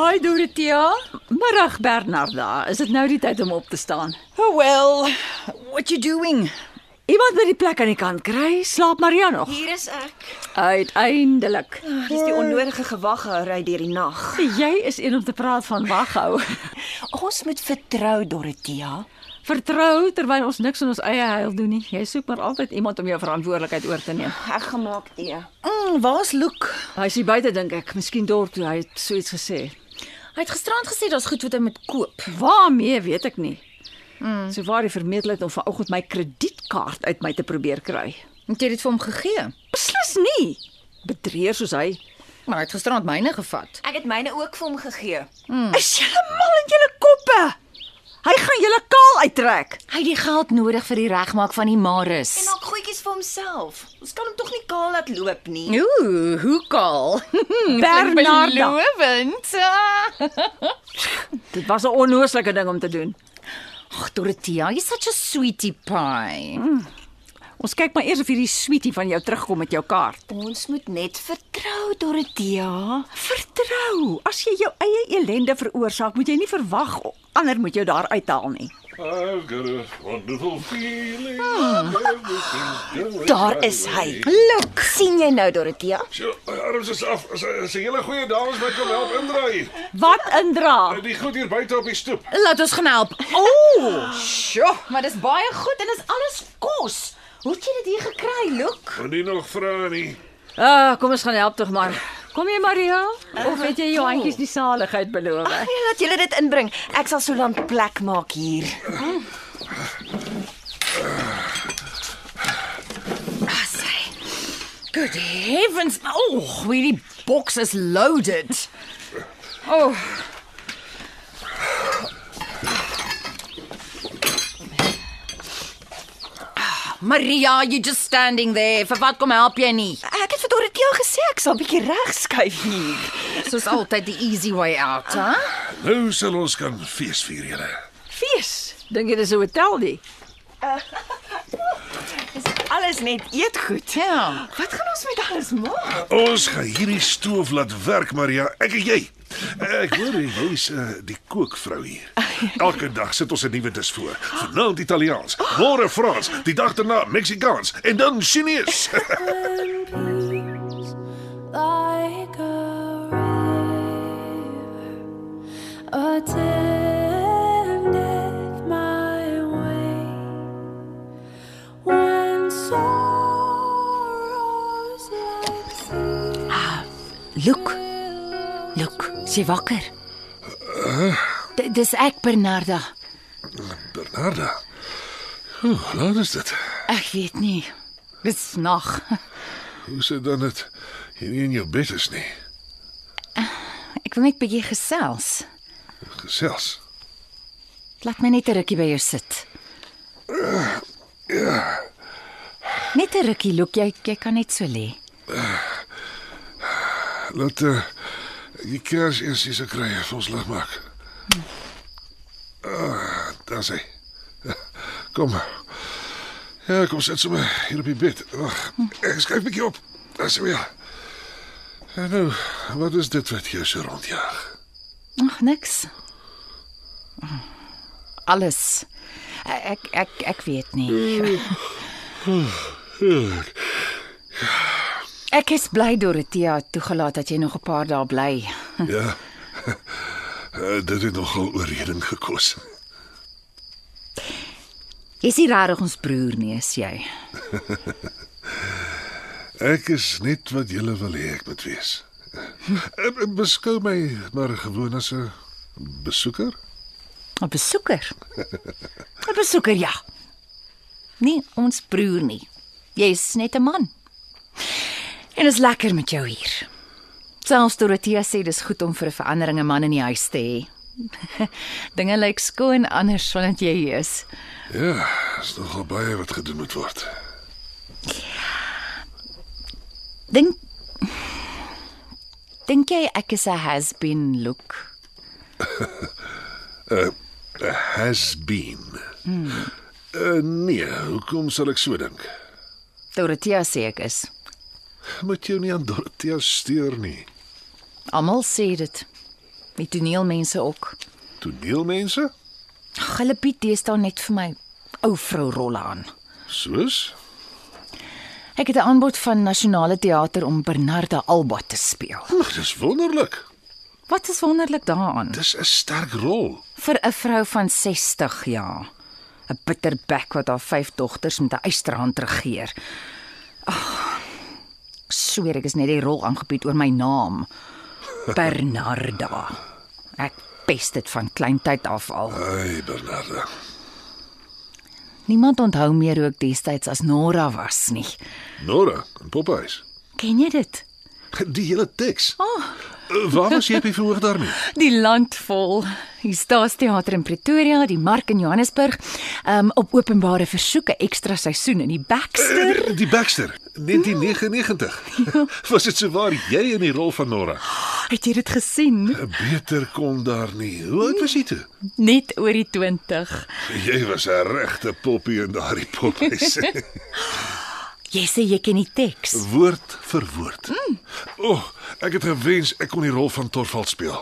Hi Dorothea. Middag Bernarda. Is dit nou die tyd om op te staan? Oh well, what you doing? Iemand by die plek aan die kant kry. Slaap Maria nog? Hier is ek. Uiteindelik. Dis die onnodige gewaghouery deur die nag. Jy is een om te praat van waghou. Ons moet vertrou, Dorothea. Vertrou terwyl ons niks in ons eie huil doen nie. Jy soek maar altyd iemand om jou verantwoordelikheid oor te neem. Ek gemaak tee. Mm, waar's Luke? Hy is hier buite dink ek, miskien dorp toe hy het so iets gesê. Hy het gisterand gesê daar's goed wat hy moet koop. Waarmee weet ek nie. Mm. So waar die vermeerderheid om vanoggend my kredietkaart uit my te probeer kry. Het jy dit vir hom gegee? Beslis nie. Bedreer soos hy. Maar hy het gisterand myne gevat. Ek het myne ook vir hom gegee. Mm. Is julle mal in julle koppe? Hy gaan julle kaal uittrek. Hy het die geld nodig vir die regmaak van die Maris. En ook goedjies vir homself. Ons kan hom tog nie kaal laat loop nie. Ooh, hoe kaal. Bernarda. Belovend. Dit was 'n onnooslike ding om te doen. Ag, Dorothea, jy's such a sweetie pie. Mm. Ons kyk maar eers of hierdie sweetie van jou terugkom met jou kaart. Ons moet net vertrou, Dorothea. Vertrou. As jy jou eie ellende veroorsaak, moet jy nie verwag ander moet jou daar uithaal nie. I've got a wonderful feeling. Daar is hy. Look, sien jy nou, Dorothea? So, arms is af. Is is 'n hele goeie dames wat kom help indra hier. Wat indra? Die goed hier buite op die stoep. Laat ons gaan help. Ooh, sjoe, maar dis baie goed en dis alles kos. Hoe het jy dit hier gekry, Luke? Moenie nog vra nie. Ah, kom ons gaan help tog maar. Kom jy Maria? Of het jy jou handjies die saligheid beloof? Ag, nee, laat julle dit inbring. Ek sal so lank plek maak hier. Asai. Good heavens. Oh, hierdie box is loaded. Oh. Maria, you just standing there. Vir wat kom help jy nie? Ek het vir Dorothea gesê ek sal 'n bietjie reg skuif hier. Soos altyd die easy way out, hè? Nou sal ons kan fees vier julle. Fees. Dink jy dis 'n hotel die? Dis alles net eetgoed. Ja. Wat gaan ons met alles maak? Ons gaan hierdie stoof laat werk, Maria. Ek en jy. Ek hoor jy's uh, die kookvrou hier. Elke dag sit ons 'n nuwe dis voor. Vanaand Italiaans, môre Frans, die dag daarna Meksikaans en dan Chinees. like a river attendeth Look. Look, sy wakker. D dis ek Bernarda. Bernarda. Hoe laat is dit? Ek weet nie. Dis nag. Hoe sê dan dit jy nie in jou bed is nie? Ek wil net bietjie gesels. Gesels. Laat my net 'n rukkie by jou sit. Net 'n rukkie, look, jy jy kan net so lê. Laat uh, die kers eers hier se kry vir ons lig maak. Ah, daar sê. Kom. Ja, kom sit sommer hier op die bed. Wag. Ek skryf 'n bietjie op. Daar sê ja. En nou, wat is dit wat jou so rondjaag? Ag, niks. Alles. Ek ek ek weet nie. Ek is bly Dorothea toegelaat dat jy nog 'n paar dae bly. Ja. Uh, dit het nogal oorreding gekos. Is nie rarig ons broer nie, is jy? Ek is net wat jy wil hê ek moet wees. Eh, Beskou my maar gewoon as 'n besoeker. 'n Besoeker. 'n Besoeker, ja. Nee, ons broer nie. Jy's net 'n man. En is lekker met jou hier. Selfs Dorothea sê dis goed om vir 'n verandering 'n man in die huis te hê. Dinge lyk skoon anders vandat jy hier is. Ja, is nogal baie wat gedoen moet word. Dink Dink jy ek is 'n has-been look? Has been. Hmm. Uh, nee, hoekom sal ek so dink? Dorothea sê ek is. Moet jou nie aan Dorothea steur nie. Almal sê dit. Die toneelmense ook. Toneelmense? Ag, Hulle bied deesdae net vir my ou vrou rolle aan. Soos? Ek het 'n aanbod van Nasionale Teater om Bernarda Alba te speel. Ag, dis wonderlik. Wat is wonderlik daaraan? Dis 'n sterk rol. Vir 'n vrou van 60 jaar. 'n Bitterbek wat haar vyf dogters met 'n eysterhand regeer. Ag. Sweer ek is net die rol aangebied oor my naam. Bernarda. Ek pes dit van kleintyd af al. Ai, Bernarda. Niemand onthou meer hoe ek destyds as Nora was nie. Nora en Popeyes. Ken jy dit? Die hele teks. Oh. Waar was jy op die verhoog daarmee? Die land vol. Die Staatsteater in Pretoria, die Mark in Johannesburg, um, op openbare versoek 'n ekstra seisoen in die Baxter. Eh, Die Baxter, 1999. Was dit souwaar jy in die rol van Nora? Het jy dit gesien? Beter kon daar nie. Hoe oud was jy toe? Net oor die 20. Jy was 'n regte poppie in daardie poppies. Jy sê jy ken die teks. woord vir woord. O, oh, ek het gewens ek kon die rol van Torvald speel.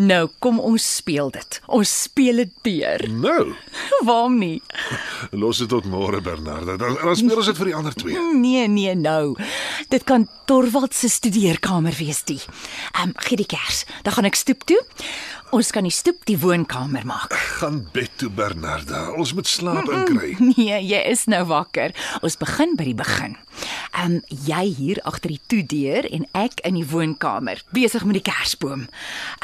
Nou, kom ons speel dit. Ons speel dit deur. Nou, Waarom nie? los dit tot môre Bernarda. Dan dan speel ons dit vir die ander twee. Nee, nee, nou. Dit kan Torwald se studeerkamer wees die. Ehm um, gee die kers. Dan gaan ek stoep toe. Ons kan die stoep die woonkamer maak. Gaan bed toe Bernarda. Ons moet slaap inkry. Nee, jy is nou wakker. Ons begin by die begin. Ehm um, jy hier agter die toedeur en ek in die woonkamer besig met die kersboom.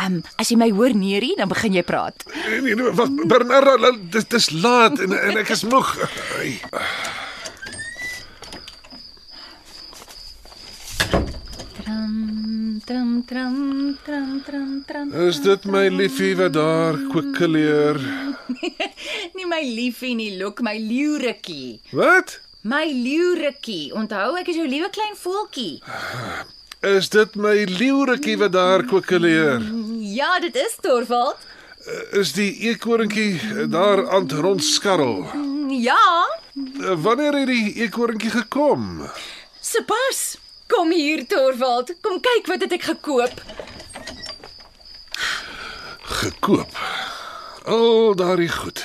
Ehm um, as jy my hoor neerie, dan begin jy praat. Nee, nee, nee, wag Bernarda, dis dis laat en en ek is moeg. Ai. Tram tram tram tram tram tram. Is dit my liefie wat daar kwikkeleer? Nie my liefie nie, look my leeuretjie. Wat? My leeuretjie. Onthou ek is jou liewe klein voeltjie. Is dit my leeuretjie wat daar kwikkeleer? Ja, dit is Torvald. Is die eekorntjie daar aan het rondskarrel? Ja, Wanneer het die eekorntjie gekom? Sepas. Kom hier Torvald. Kom kyk wat het ek gekoop. Gekoop. Al daardie goed.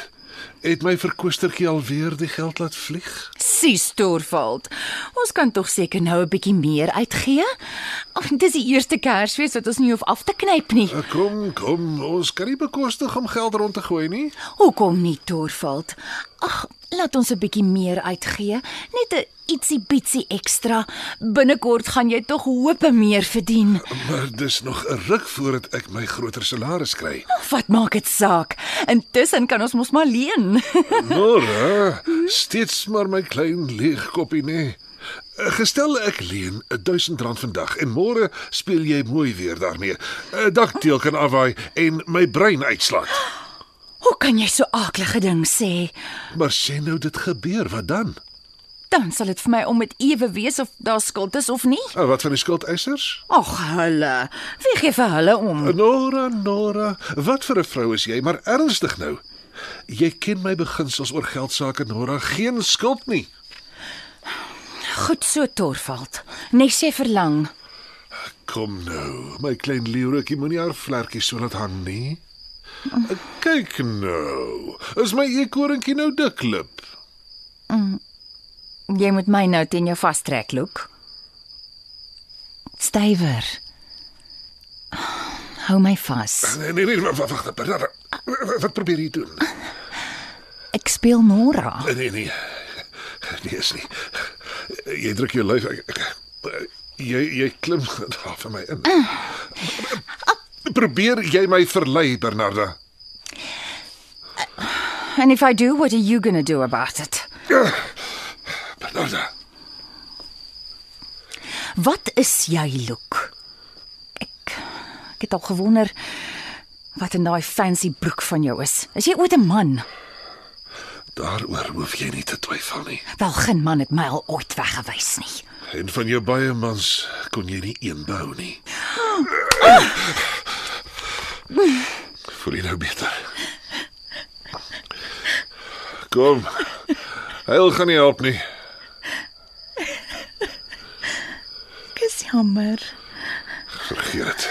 Het my verkoestertjie alweer die geld laat vlieg? Sis Torvald. Ons kan tog seker nou 'n bietjie meer uitgee. Ag, dis die eerste Kersfees wat ons nie hoef af te knyp nie. Uh, Kom, kom, ons kan nie bekostig om geld rond te gooi nie. Hoekom nie Torvald? Ag, laat ons 'n bietjie meer uitgee. Net 'n ietsie bietsie ekstra. Binnekort gaan jy tog hope meer verdien. Maar dis nog 'n ruk voordat ek my groter salaris kry. Wat maak dit saak? Intussen kan ons mos maar leen. Nora, steeds maar my klein leegkoppie nê. Eh, Gestel ek leen 1000 rand vandag en môre speel jy mooi weer daarmee. 'n Dakdeel kan afwaai en my brein uitslaat. Hoe kan jy so aaklige ding sê? Maar sê nou dit gebeur, wat dan? Dan sal dit vir my om met ewe wees of daar skuld is of nie. En wat van die skuldeisers? Ag, hulle. Wie gee vir hulle om? Nora, Nora, wat vir 'n vrou is jy, maar ernstig nou. Jy ken my beginsels oor geld sake, Nora, geen skuld nie. Goed so, Torvald. Nes jy verlang. Kom nou, my klein leeuretjie moenie haar vlekkie so laat hang nie. Kyk nou. Is my eekorntjie nou dik lip? Jy moet my nou teen jou vastrek, Luke. Stywer. Hou my vas. Nee nee nee, wag wag, Bernard. Wat probeer jy doen? Ek speel Nora. Nee nee. Nee is nie. Jy druk jou lyf. Jy jy klim daar vir my in. Probeer jy my verlei, Bernarda? And if I do, what are you going to do about it? Bernarda. Wat is jy, Luke? Ek ek het al gewonder wat in daai fancy broek van jou is. Is jy ooit 'n man? Daaroor hoef jy nie te twyfel nie. Wel, geen man het my al ooit weggewys nie. En van jou baie mans kon jy nie een behou nie. Voel jy nou beter? Kom. Huil gaan nie help nie. Dis jammer. Vergeet dit.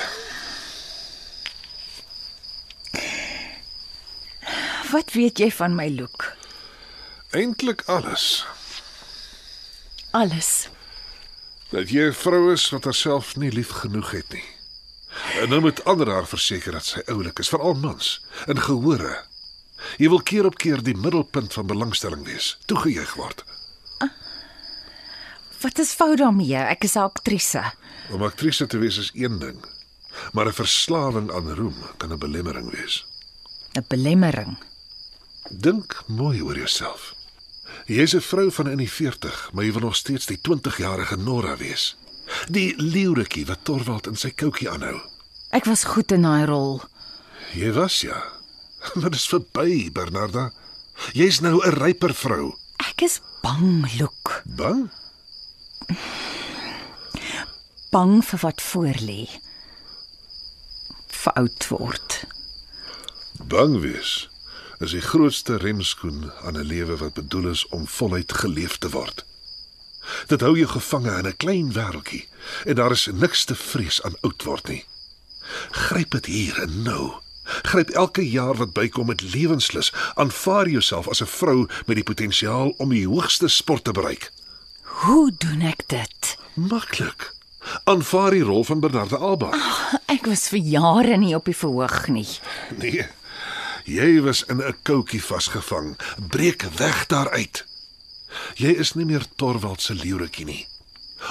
Wat weet jy van my Luke? Eintlik alles. Alles. Dat jy 'n vrou is wat haarself nie lief genoeg het nie. En nou moet ander haar verseker dat sy oulik is, veral mans, in gehore. Jy wil keer op keer die middelpunt van belangstelling wees, toegejuig word. Wat is fout daarmee? Ek is 'n aktrise. Om aktrise te wees is een ding, maar 'n verslawing aan roem kan 'n belemmering wees. 'n Belemmering. Dink mooi oor jouself. Jy's 'n vrou van in die 40, maar jy wil nog steeds die 20-jarige Nora wees. Die leeuretjie wat Torvald in sy koutjie aanhou. Ek was goed in daai rol. Jy was ja. Maar dis verby, Bernarda. Jy's nou 'n ryper vrou. Ek is bang, Luke. Bang? Bang vir wat voorlê. Vir oud word. Bang wees is die grootste remskoen aan 'n lewe wat bedoel is om voluit geleef te word. Dit hou jou gevange in 'n klein wêreltjie en daar is niks te vrees aan oud word nie. Gryp dit hier en nou. Gryp elke jaar wat bykom met lewenslus. Aanvaar jouself as 'n vrou met die potensiaal om die hoogste sport te bereik. Hoe doen ek dit? Maklik. Aanvaar die rol van Bernarda Alba. Ek was vir jare nie op die verhoog nie. Nee. Jy was in 'n koutjie vasgevang. Breek weg daaruit. Jy is nie meer Torvald se leeuretjie nie.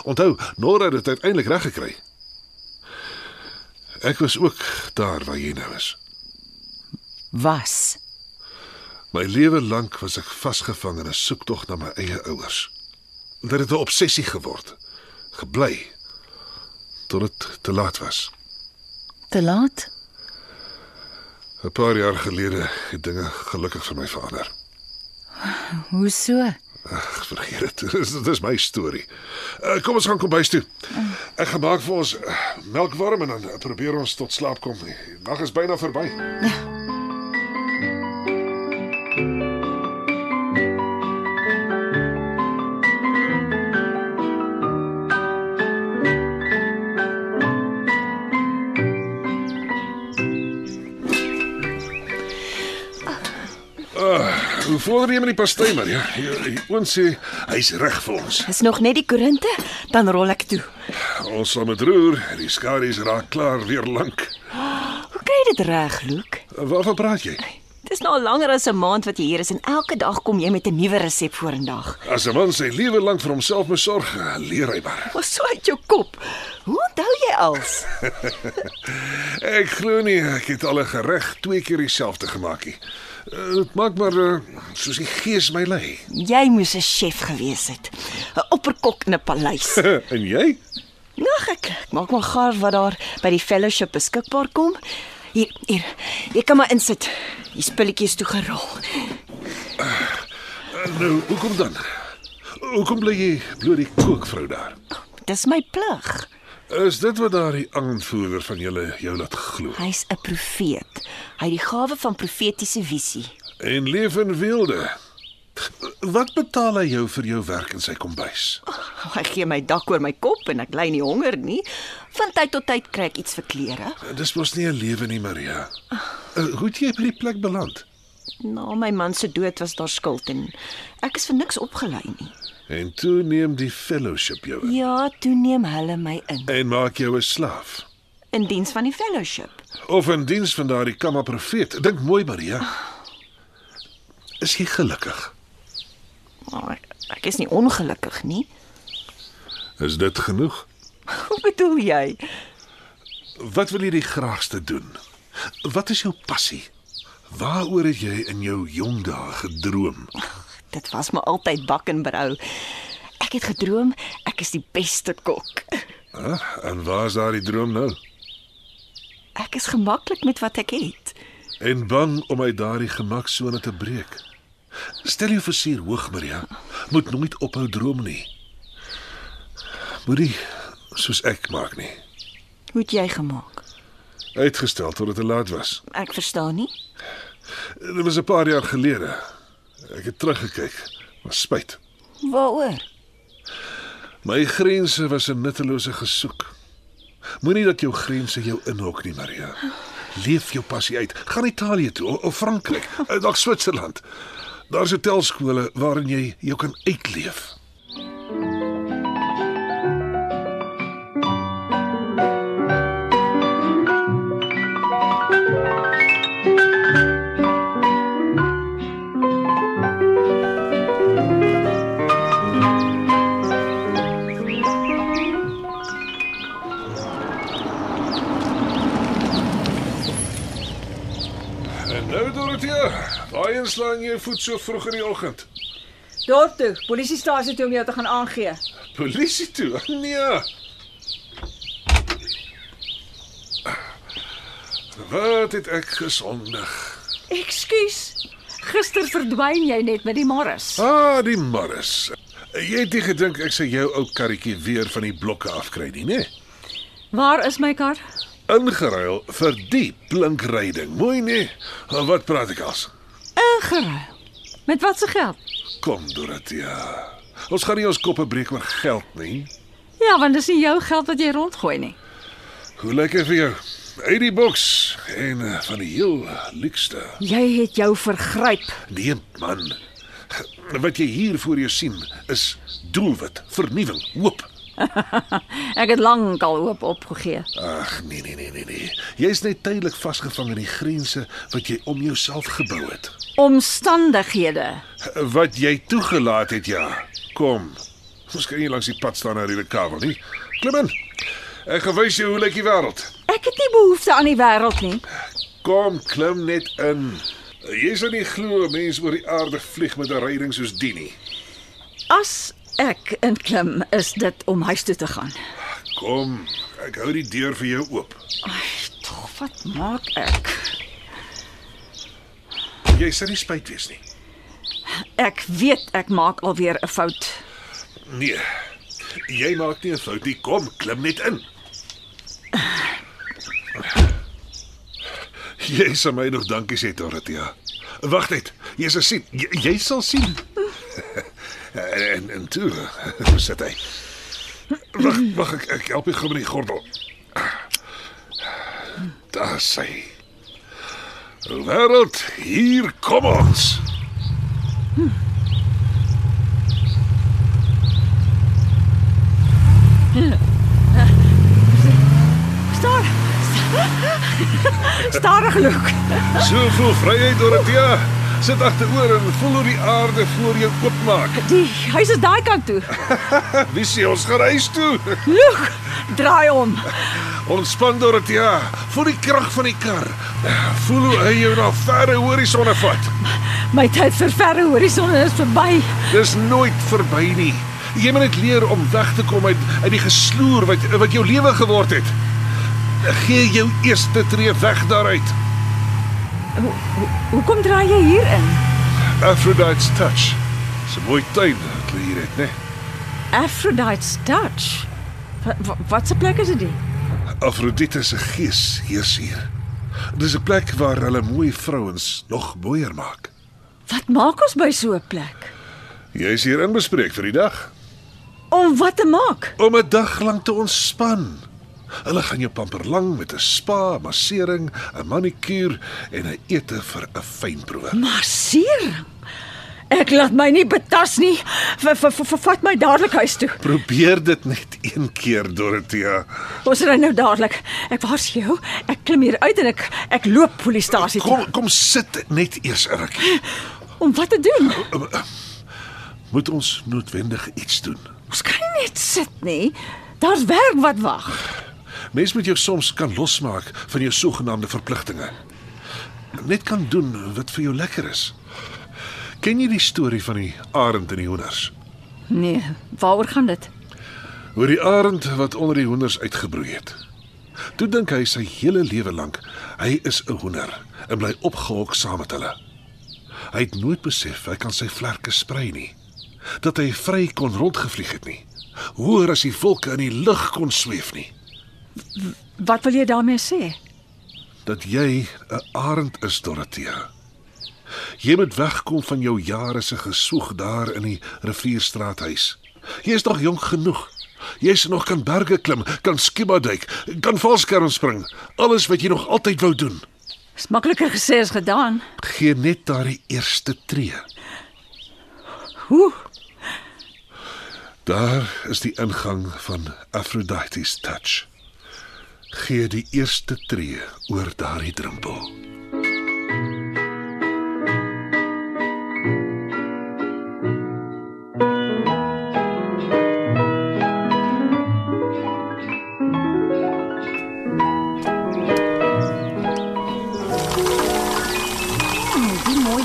Onthou, Nora het dit uiteindelik reg gekry. Ek was ook daar waar jy nou is. Was. My lewe lank was ek vasgevang in 'n soektog na my eie ouers. Dit het 'n obsessie geword. Gebly tot dit te laat was. Te laat? 'n Paar jaar gelede het dinge gelukkig vir my verander. Hoe so? Ag, vergeet dit. Dis dis my storie. Uh, kom ons gaan kombuis toe. Ek gaan maak vir ons uh, melk warm en dan probeer ons tot slaap kom. Die nag is byna verby. Ah, vorder jy met die pastei maar ja? Ons sê hy's reg vir ons. Is nog net die koerinte, dan rol ek toe. Ons sal met roer. Die skadu's raak klaar weer lank. Hoe kry jy dit reg, Luke? Waarvan praat jy? Dis nou langer as 'n maand wat jy hier is en elke dag kom jy met 'n nuwe resep vorendag. As 'n man sy lewe lank vir homself moet sorg, leer hy maar. Was so uit jou kop. Hoe onthou jy als? Ek glo nie ek het al 'n gereg twee keer dieselfde gemaak nie. Dit maak maar uh, soos die gees my lei. Jy moes 'n chef gewees het. 'n Opperkok in 'n paleis. en jy? Nog ek, ek maak maar gaar wat daar by die fellowship beskikbaar kom. Hier, hier. Jy kan maar insit. Die spulletjies toe gerol. Uh, nou, hoekom dan? Hoekom bly jy bloot die kookvrou daar? Dis my plig. Is dit wat daardie aanvoerder van julle jou laat glo? Hy's 'n profeet. Hy het die gawe van profetiese visie. En leef in wilde. Wat betaal hy jou vir jou werk in sy kombuis? Hy gee my dak oor my kop en ek ly nie honger nie. Van tyd tot tyd kry ek iets vir klere. Dis mos nie 'n lewe nie, Maria. Uh, hoe het jy by die plek beland? Na my man se dood was daar skuld en ek is vir niks opgelei nie. En toe neem die fellowship jou in Ja, toe neem hulle my in en maak jou 'n slaaf. in diens van die fellowship. Of in diens van daardie kamma profeet. Dink mooi, Maria. Is jy gelukkig? Maar ek, ek is nie ongelukkig nie. Is dit genoeg? Hoe bedoel jy? Wat wil jy die graagste doen? Wat is jou passie? Waaroor het jy in jou jong dae gedroom? Dit was maar altyd bak en brou. Ek het gedroom ek is die beste kok. Huh? En waar is daardie droom nou? Ek is gemaklik met wat ek het. En bang om uit daardie gemaksone te breek. Stel jou versier hoog, Maria. Moet nooit ophou droom nie. Moenie soos ek maak nie. Hoe het jy gemaak? Uitgestel tot dit te laat was. Ek verstaan nie. Dit was 'n paar jaar gelede. Ek het teruggekyk. Was spyt. Waaroor? My grense was 'n nuttelose gesoek. Moenie dat jou grense jou inhok nie, Maria. Leef jou passie uit. Gaan Italië toe of- Frankryk, eh, dalk Switserland. Daar's hotelskole waarin jy jou kan uitleef. Jy voet so vroeg in die oggend? Dorp toe, polisiestasie toe om jou te gaan aangee. Polisie toe. Nee. Wat het ek gesondig? Ekskuus. Gister verdwyn jy net met die Morris. Ah, die Morris. Jy het nie gedink ek sê jou ou karretjie weer van die blokke afkry nie, né? Waar is my kar? Ingeruil vir die blinkryding. Mooi nee. Wat praat ek as? Ingeruil. Met wat se geld? Kom Dorothea. Ons gaan nie ons koppe breek oor geld nie. Ja, want dis nie jou geld wat jy rondgooi nie. Hoe dit vir jou? Uit die boks en eh, van die heel luukste. Jy het jou vergryp. Nee man. Wat jy hier voor jou sien is doelwit, vernuwing, hoop. Ek het lank al hoop opgegee. Ag nee nee nee nee nee. Jy's net tydelik vasgevang in die grense wat jy om jouself gebou het. Omstandighede. Wat jy toegelaat het ja. Kom. Ons kan nie langs die pad staan na die kabel nie. Klim in. Ek gaan wys jou hoe lyk die wêreld. Ek het nie behoefte aan die wêreld nie. Kom, klim net in. Jy sal nie glo 'n mens oor die aarde vlieg met 'n ryding soos die nie. As ek inklim, is dit om huis toe te gaan. Kom, ek hou die deur vir jou oop. Tog, wat maak ek? Jy sal nie spyt wees nie. Ek weet ek maak alweer 'n fout. Nee. Jy maak nie 'n fout nie. Kom, klim net in. Jy sal my nog dankie sê, Dorothea. Wag net. Jy sal sien. Jy, jy sal sien. En en toe, hoe sit hy? Wag, wag ek ek help jou gou met die gordel. Daar sê. Wêreld, hier kom ons. Staar. Stadig loop. Soveel vryheid, Dorothea. Sit agteroor en voel hoe die aarde voor jou oopmaak. Die huis is daai kant toe. Wie sê ons gaan huis toe? Look, draai om. Ontspan Dorothea. Voel die krag van die kar. Voel hoe hy jou na verre horisonne vat. My tyd vir verre horisonne is verby. Dis nooit verby nie. Jy moet net leer om weg te kom uit uit die gesloer wat wat jou lewe geword het. Gee jou eerste tree weg daaruit. Hoekom draai jy hier in? Aphrodite's touch. Dis 'n mooi tuin wat hulle hier het, né? Aphrodite's touch. Wat, wat, se plek is dit? Afrodite se gees heers hier. Dis 'n plek waar hulle mooi vrouens nog mooier maak. Wat maak ons by so 'n plek? Jy is hier inbespreek vir die dag Om wat te maak? om 'n dag lank te ontspan. Hulle gaan jou pamper lang met 'n spa, massering, 'n manikuur en 'n ete vir 'n fynproewer. Massering. Ek laat my nie betas nie. V- v- v- Vat my dadelik huis toe. Probeer dit net een keer, Dorothea. Ons ry nou dadelik. Ek waarsku jou, ek klim hier uit en ek ek loop polisiestasie toe. Kom kom sit net eers 'n rukkie. Om wat te doen? Moet ons noodwendig iets doen? Ons kan nie net sit nie. Daar's werk wat wag. Mens moet jou soms kan losmaak van jou sogenaamde verpligtinge. Net kan doen wat vir jou lekker is. Ken jy die storie van die arend en die hoenders? Nee, waaroor gaan dit? Oor die arend wat onder die hoenders uitgebroei het. Toe dink hy sy hele lewe lank hy is 'n hoender en bly opgehok saam met hulle. Hy het nooit besef hy kan sy vlerke sprei nie. Dat hy vry kon rondgevlieg het nie. Hoër as die wolke in die lug kon sweef nie. Wat wil jy daarmee sê? Dat jy 'n arend is, Dorothea. Jy moet wegkom van jou jare se gesoeg daar in die rivierstraathuis. Jy is nog jonk genoeg. Jy se nog kan berge klim, kan scuba duik, kan valskerm spring. Alles wat jy nog altyd wou doen. Dis makliker gesê as gedaan. Gee net daardie eerste tree. Hoe? Daar is die ingang van Aphrodite's touch. Gee die eerste tree oor daardie drempel.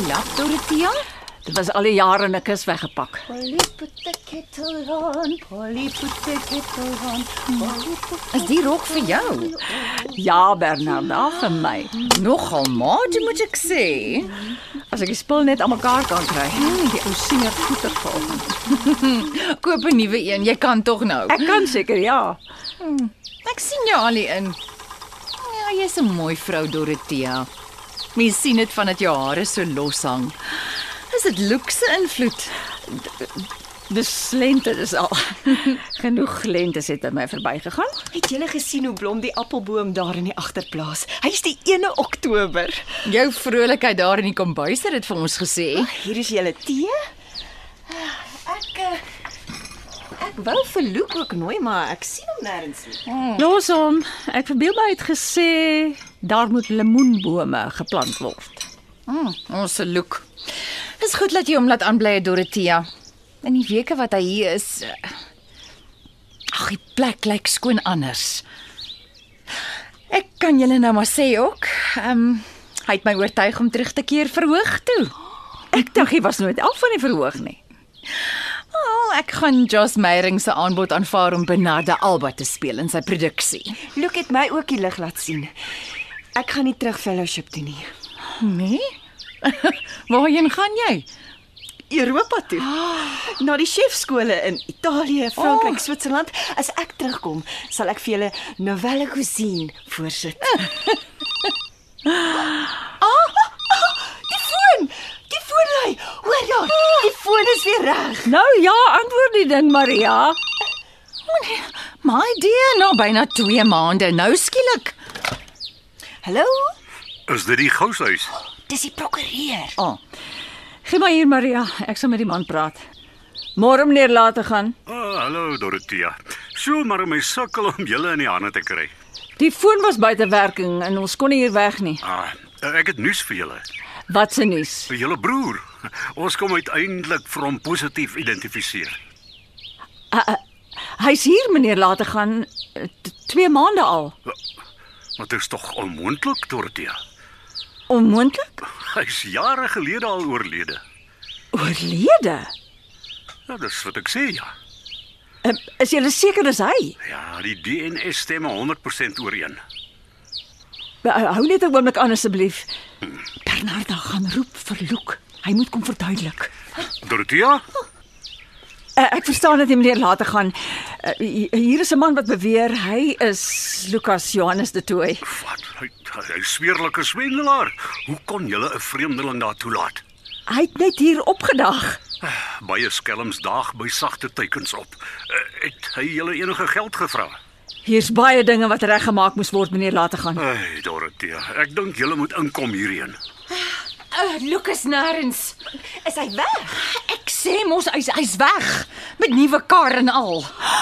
lap Dorothea? Dit was al die jare in 'n kus weggepak. Polly put the kettle on, Polly put the kettle on, Polly put Is die rok vir jou? Ja, Bernarda, vir my. Nogal maat, moet ek sê. As ek die spul net aan mekaar kan kry. Die ou senior goeie vanoggend. Koop 'n nuwe een. Jy kan tog nou. Ek kan seker ja. Ek sien jou al hier in. Ja, jy's 'n mooi vrou Dorothea. Mens sien dit van dat jou hare so los hang. Is dit luukse invloed? Dis lente dis al. Genoeg lentes het aan my verbygegaan. Het julle gesien hoe blom die appelboom daar in die agterplaas? Hy's die 1 Oktober. Jou vrolikheid daar in die kombuis het dit vir ons gesê. Hier is julle tee. Ek eh, ek wou vir Luke ook nooi, maar ek sien hom nêrens nie. Los hom. Ek verbeel my het gesê daar moet lemoenbome geplant word. Mm, ons se look. Dis goed dat jy hom laat aanbly, Dorothea. In die weke wat hy hier is, eh, ag, die plek lyk skoon anders. Ek kan julle nou maar sê ook, ehm um, hy het my oortuig om terug te keer verhoog toe. Ek dink hy was nooit af van die verhoog nie. Oh, ek gaan Joss Meyering se aanbod aanvaar om Bernarda Alba te speel in sy produksie. Luke het my ook die lig laat sien. Ek gaan nie terug fellowship toe nie. Nee? Waarheen gaan jy? Europa toe. Na die chefskole in Italië, Frankryk, oh. Switserland. As ek terugkom, sal ek vir julle novelle cuisine voorsit. ah, die foon! Die foon lui. Hoor jy? Die foon is weer reg. Nou ja, antwoord die ding Maria. My dear, nou byna 2 maande. Nou skielik. Hallo? Is dit die goushuis? Dis die prokureur. Oh. Gee maar hier Maria, ek sal met die man praat. Môre meneer laat te gaan. Ah, hallo Dorothea. So maar my sukkel om julle in die hande te kry. Die foon was buite werking en ons kon nie hier weg nie. Ah, ek het nuus vir julle. Wat se nuus? Vir julle broer. Ons kom uiteindelik vir hom positief identifiseer. Hy's hier meneer laat gaan 2 maande al. Wat is tog onmoontlik, Dorothea? Onmoontlik? Hy's jare gelede al oorlede. Oorlede. Ja, dis wat ek sê, ja. Um, is jy seker dis hy? Ja, die DNA stemme 100% ooreen. Uh, hou net 'n oomblik aan asseblief. Bernarda gaan roep vir Luke. Hy moet kom verduidelik. Dorothea? Uh, ek verstaan dat jy meneer later gaan. Uh, hier is 'n man wat beweer hy is Lukas Johannes de Tooi. Wat? Hy hy sweerlike swendelaar. Hoe kon julle 'n vreemdeling daar toelaat? Hy het net hier opgedag. Baie skelms daag by sagte teikens op. Uh, het hy julle enige geld gevra? Hier's baie dinge wat reggemaak moes word meneer later gaan. Ai, Dorothea, ek dink julle moet inkom hierheen. Uh, Lucas Nærens. Is hy weg? Ek sê mos hy's hy's weg met nuwe kar en al.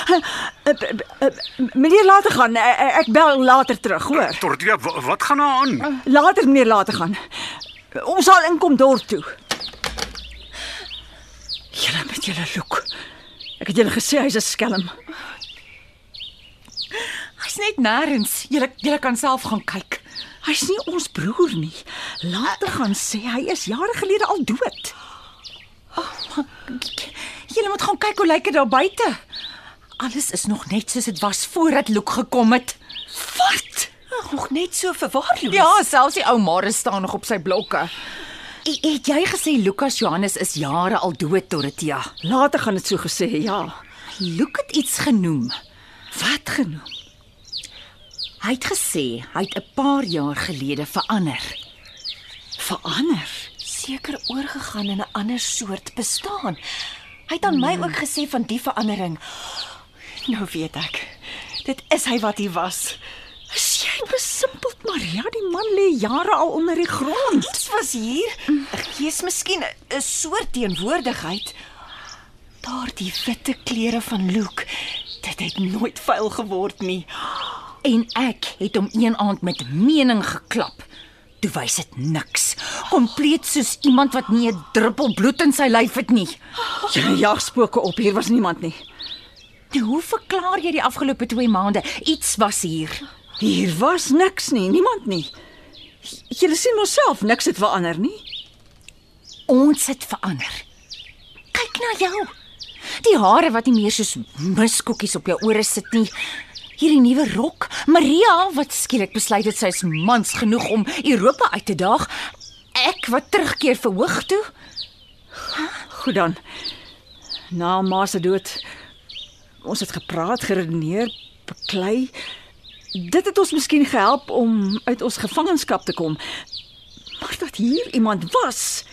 Uh, uh, meneer later gaan. Ek bel later terug, hoor. Wa- wat gaan nou aan? Later meneer later gaan. Ons sal inkom dorp toe. Julle met julle look. Ek het julle gesê hy's 'n skelm. Hy's net nêrens. Jy jy kan self gaan kyk. Hy's nie ons broer nie. Later gaan sê hy is jare gelede al dood. Jy moet gaan kyk hoe lyk dit daar buite. Alles is nog net soos dit was voordat Luke gekom het. Wat? Nog net so verwaarloos. Ja, selfs die ou Mare staan nog op sy blokke. E- Het jy gesê Lukas Johannes is jare al dood, Dorothea? Later gaan dit so gesê, ja. Luke het iets genoem. Wat genoem? Hy het gesê hy het 'n paar jaar gelede verander. Verander. seker oorgegaan in 'n ander soort bestaan. Hy het aan my ook gesê van die verandering. Nou weet ek. Dit is hy wat hy was. Is jy besimpeld, Maria? Die man lê jare al onder die grond. Iets was hier. 'n Gees miskien 'n soort teenwoordigheid. Daardie witte klere van Luke. Dit het nooit vuil geword nie. En ek het hom een aand met mening geklap. Toe wys dit niks. Kompleet soos iemand wat nie 'n druppel bloed in sy lyf het nie. Jy jag spooke op. Hier was niemand nie. Nou, hoe verklaar jy die afgelope 2 maande? Iets was hier. Hier was niks nie, niemand nie. Jy sien mos self, niks het verander nie. Ons het verander. Kyk na jou. Die hare wat nie meer soos miskoekies op jou ore sit nie. Hierdie nuwe rok, Maria wat skielik besluit het sy is mans genoeg om Europa uit te daag. Ek wat terugkeer verhoog toe. Goed dan. Na ma se dood ons het gepraat, geredeneer, beklei. Dit het ons miskien gehelp om uit ons gevangenskap te kom. Maar dat hier iemand was.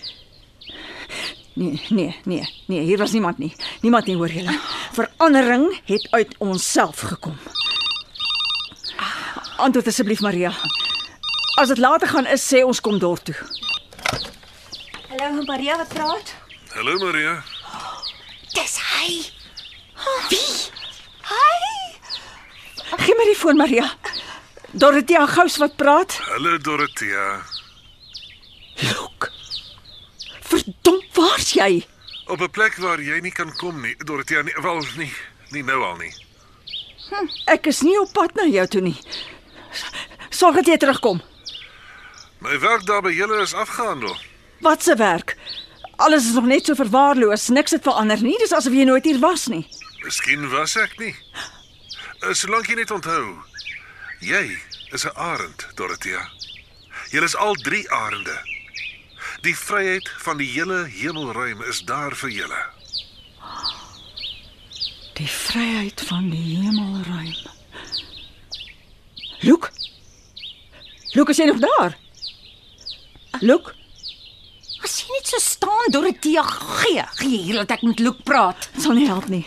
Nee, nee, nee, nee, hier was niemand nie. Niemand nie hoor julle. Verandering het uit onsself gekom. Antwoord asseblief Maria. As dit later gaan is, sê ons kom dorp toe. Hallo Maria wat praat? Hallo Maria. Dis hy. Gee my die foon Maria. Dorothea Gous wat praat. Hallo Dorothea. Look. Verdomp, waar's jy? Op 'n plek waar jy nie kan kom nie. Dorothea, nie, wel nie, nie nou al nie. Ek is nie op pad na jou toe nie. Sorg dat jy terugkom. My werk daar by julle is afgehandel. Wat se werk? Alles is nog net so verwaarloos. Niks het verander nie. Dis asof jy nooit hier was nie. Miskien was ek nie. Uh, Solank jy net onthou, jy is 'n arend, Dorothea. Julle is al drie arende. Die vryheid van die hele hemelruim is daar vir julle. Die vryheid van die hemelruim. Look. Look, is jy nog daar? Look, As jy net so staan, Dorothea, gee, gee hier dat ek met Luke praat. dit sal nie help nie.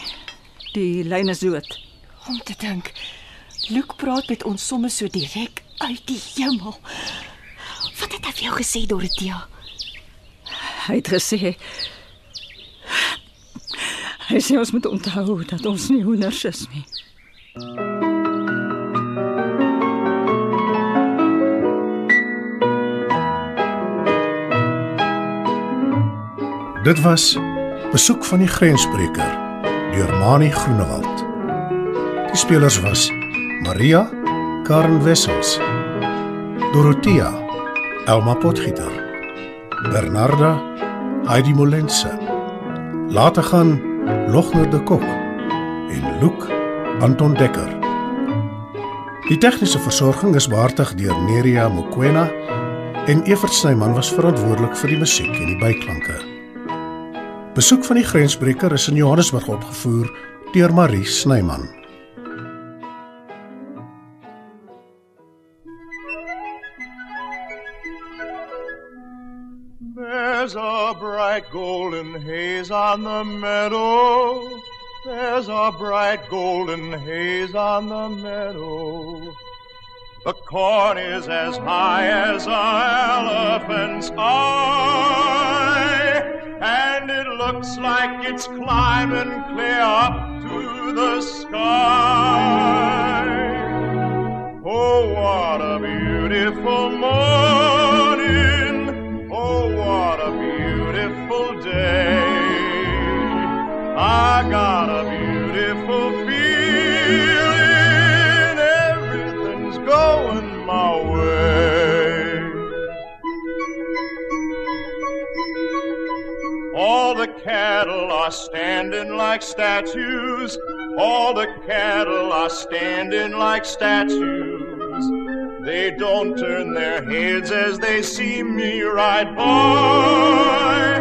Die lyn is dood. Om te dink. Luke praat met ons somme so direk uit die hemel. Wat het hy vir jou gesê, Dorothea? Hy het gesê Hy sê ons moet onthou dat ons nie hoenders is nie. Dit was Besoek van die Grensbreker deur Mani Groenewald. Die spelers was Maria Karen Wessels, Dorothea Elma Potgieter, Bernarda Heidi Molense. Later gaan Logner de Kok en Luke Anton Dekker. Die tegniese versorging is behartig deur Neria Mokoena en Evert Snyman was verantwoordelik vir die musiek en die byklanke. Besoek van die Grensbreker is in Johannesburg opgevoer deur Marie Snyman. There's a bright golden haze on the meadow. There's a bright golden haze on the meadow. The corn is as high as an elephant's eye, looks like it's climbing clear up to the sky. Oh, what a beautiful morning. Oh, what a beautiful day. I got a beautiful cattle are standing like statues. All the cattle are standing like statues. They don't turn their heads as they see me ride by.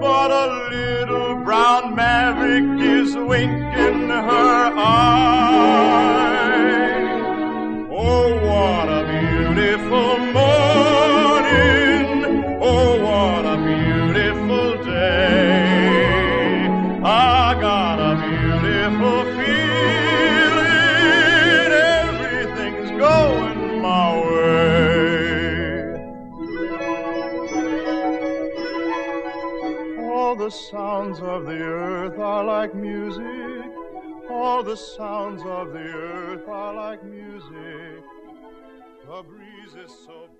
But a little brown maverick is winking her eye. Oh, what a beautiful morning. The sounds of the earth are like music. All the sounds of the earth are like music. The breeze is so.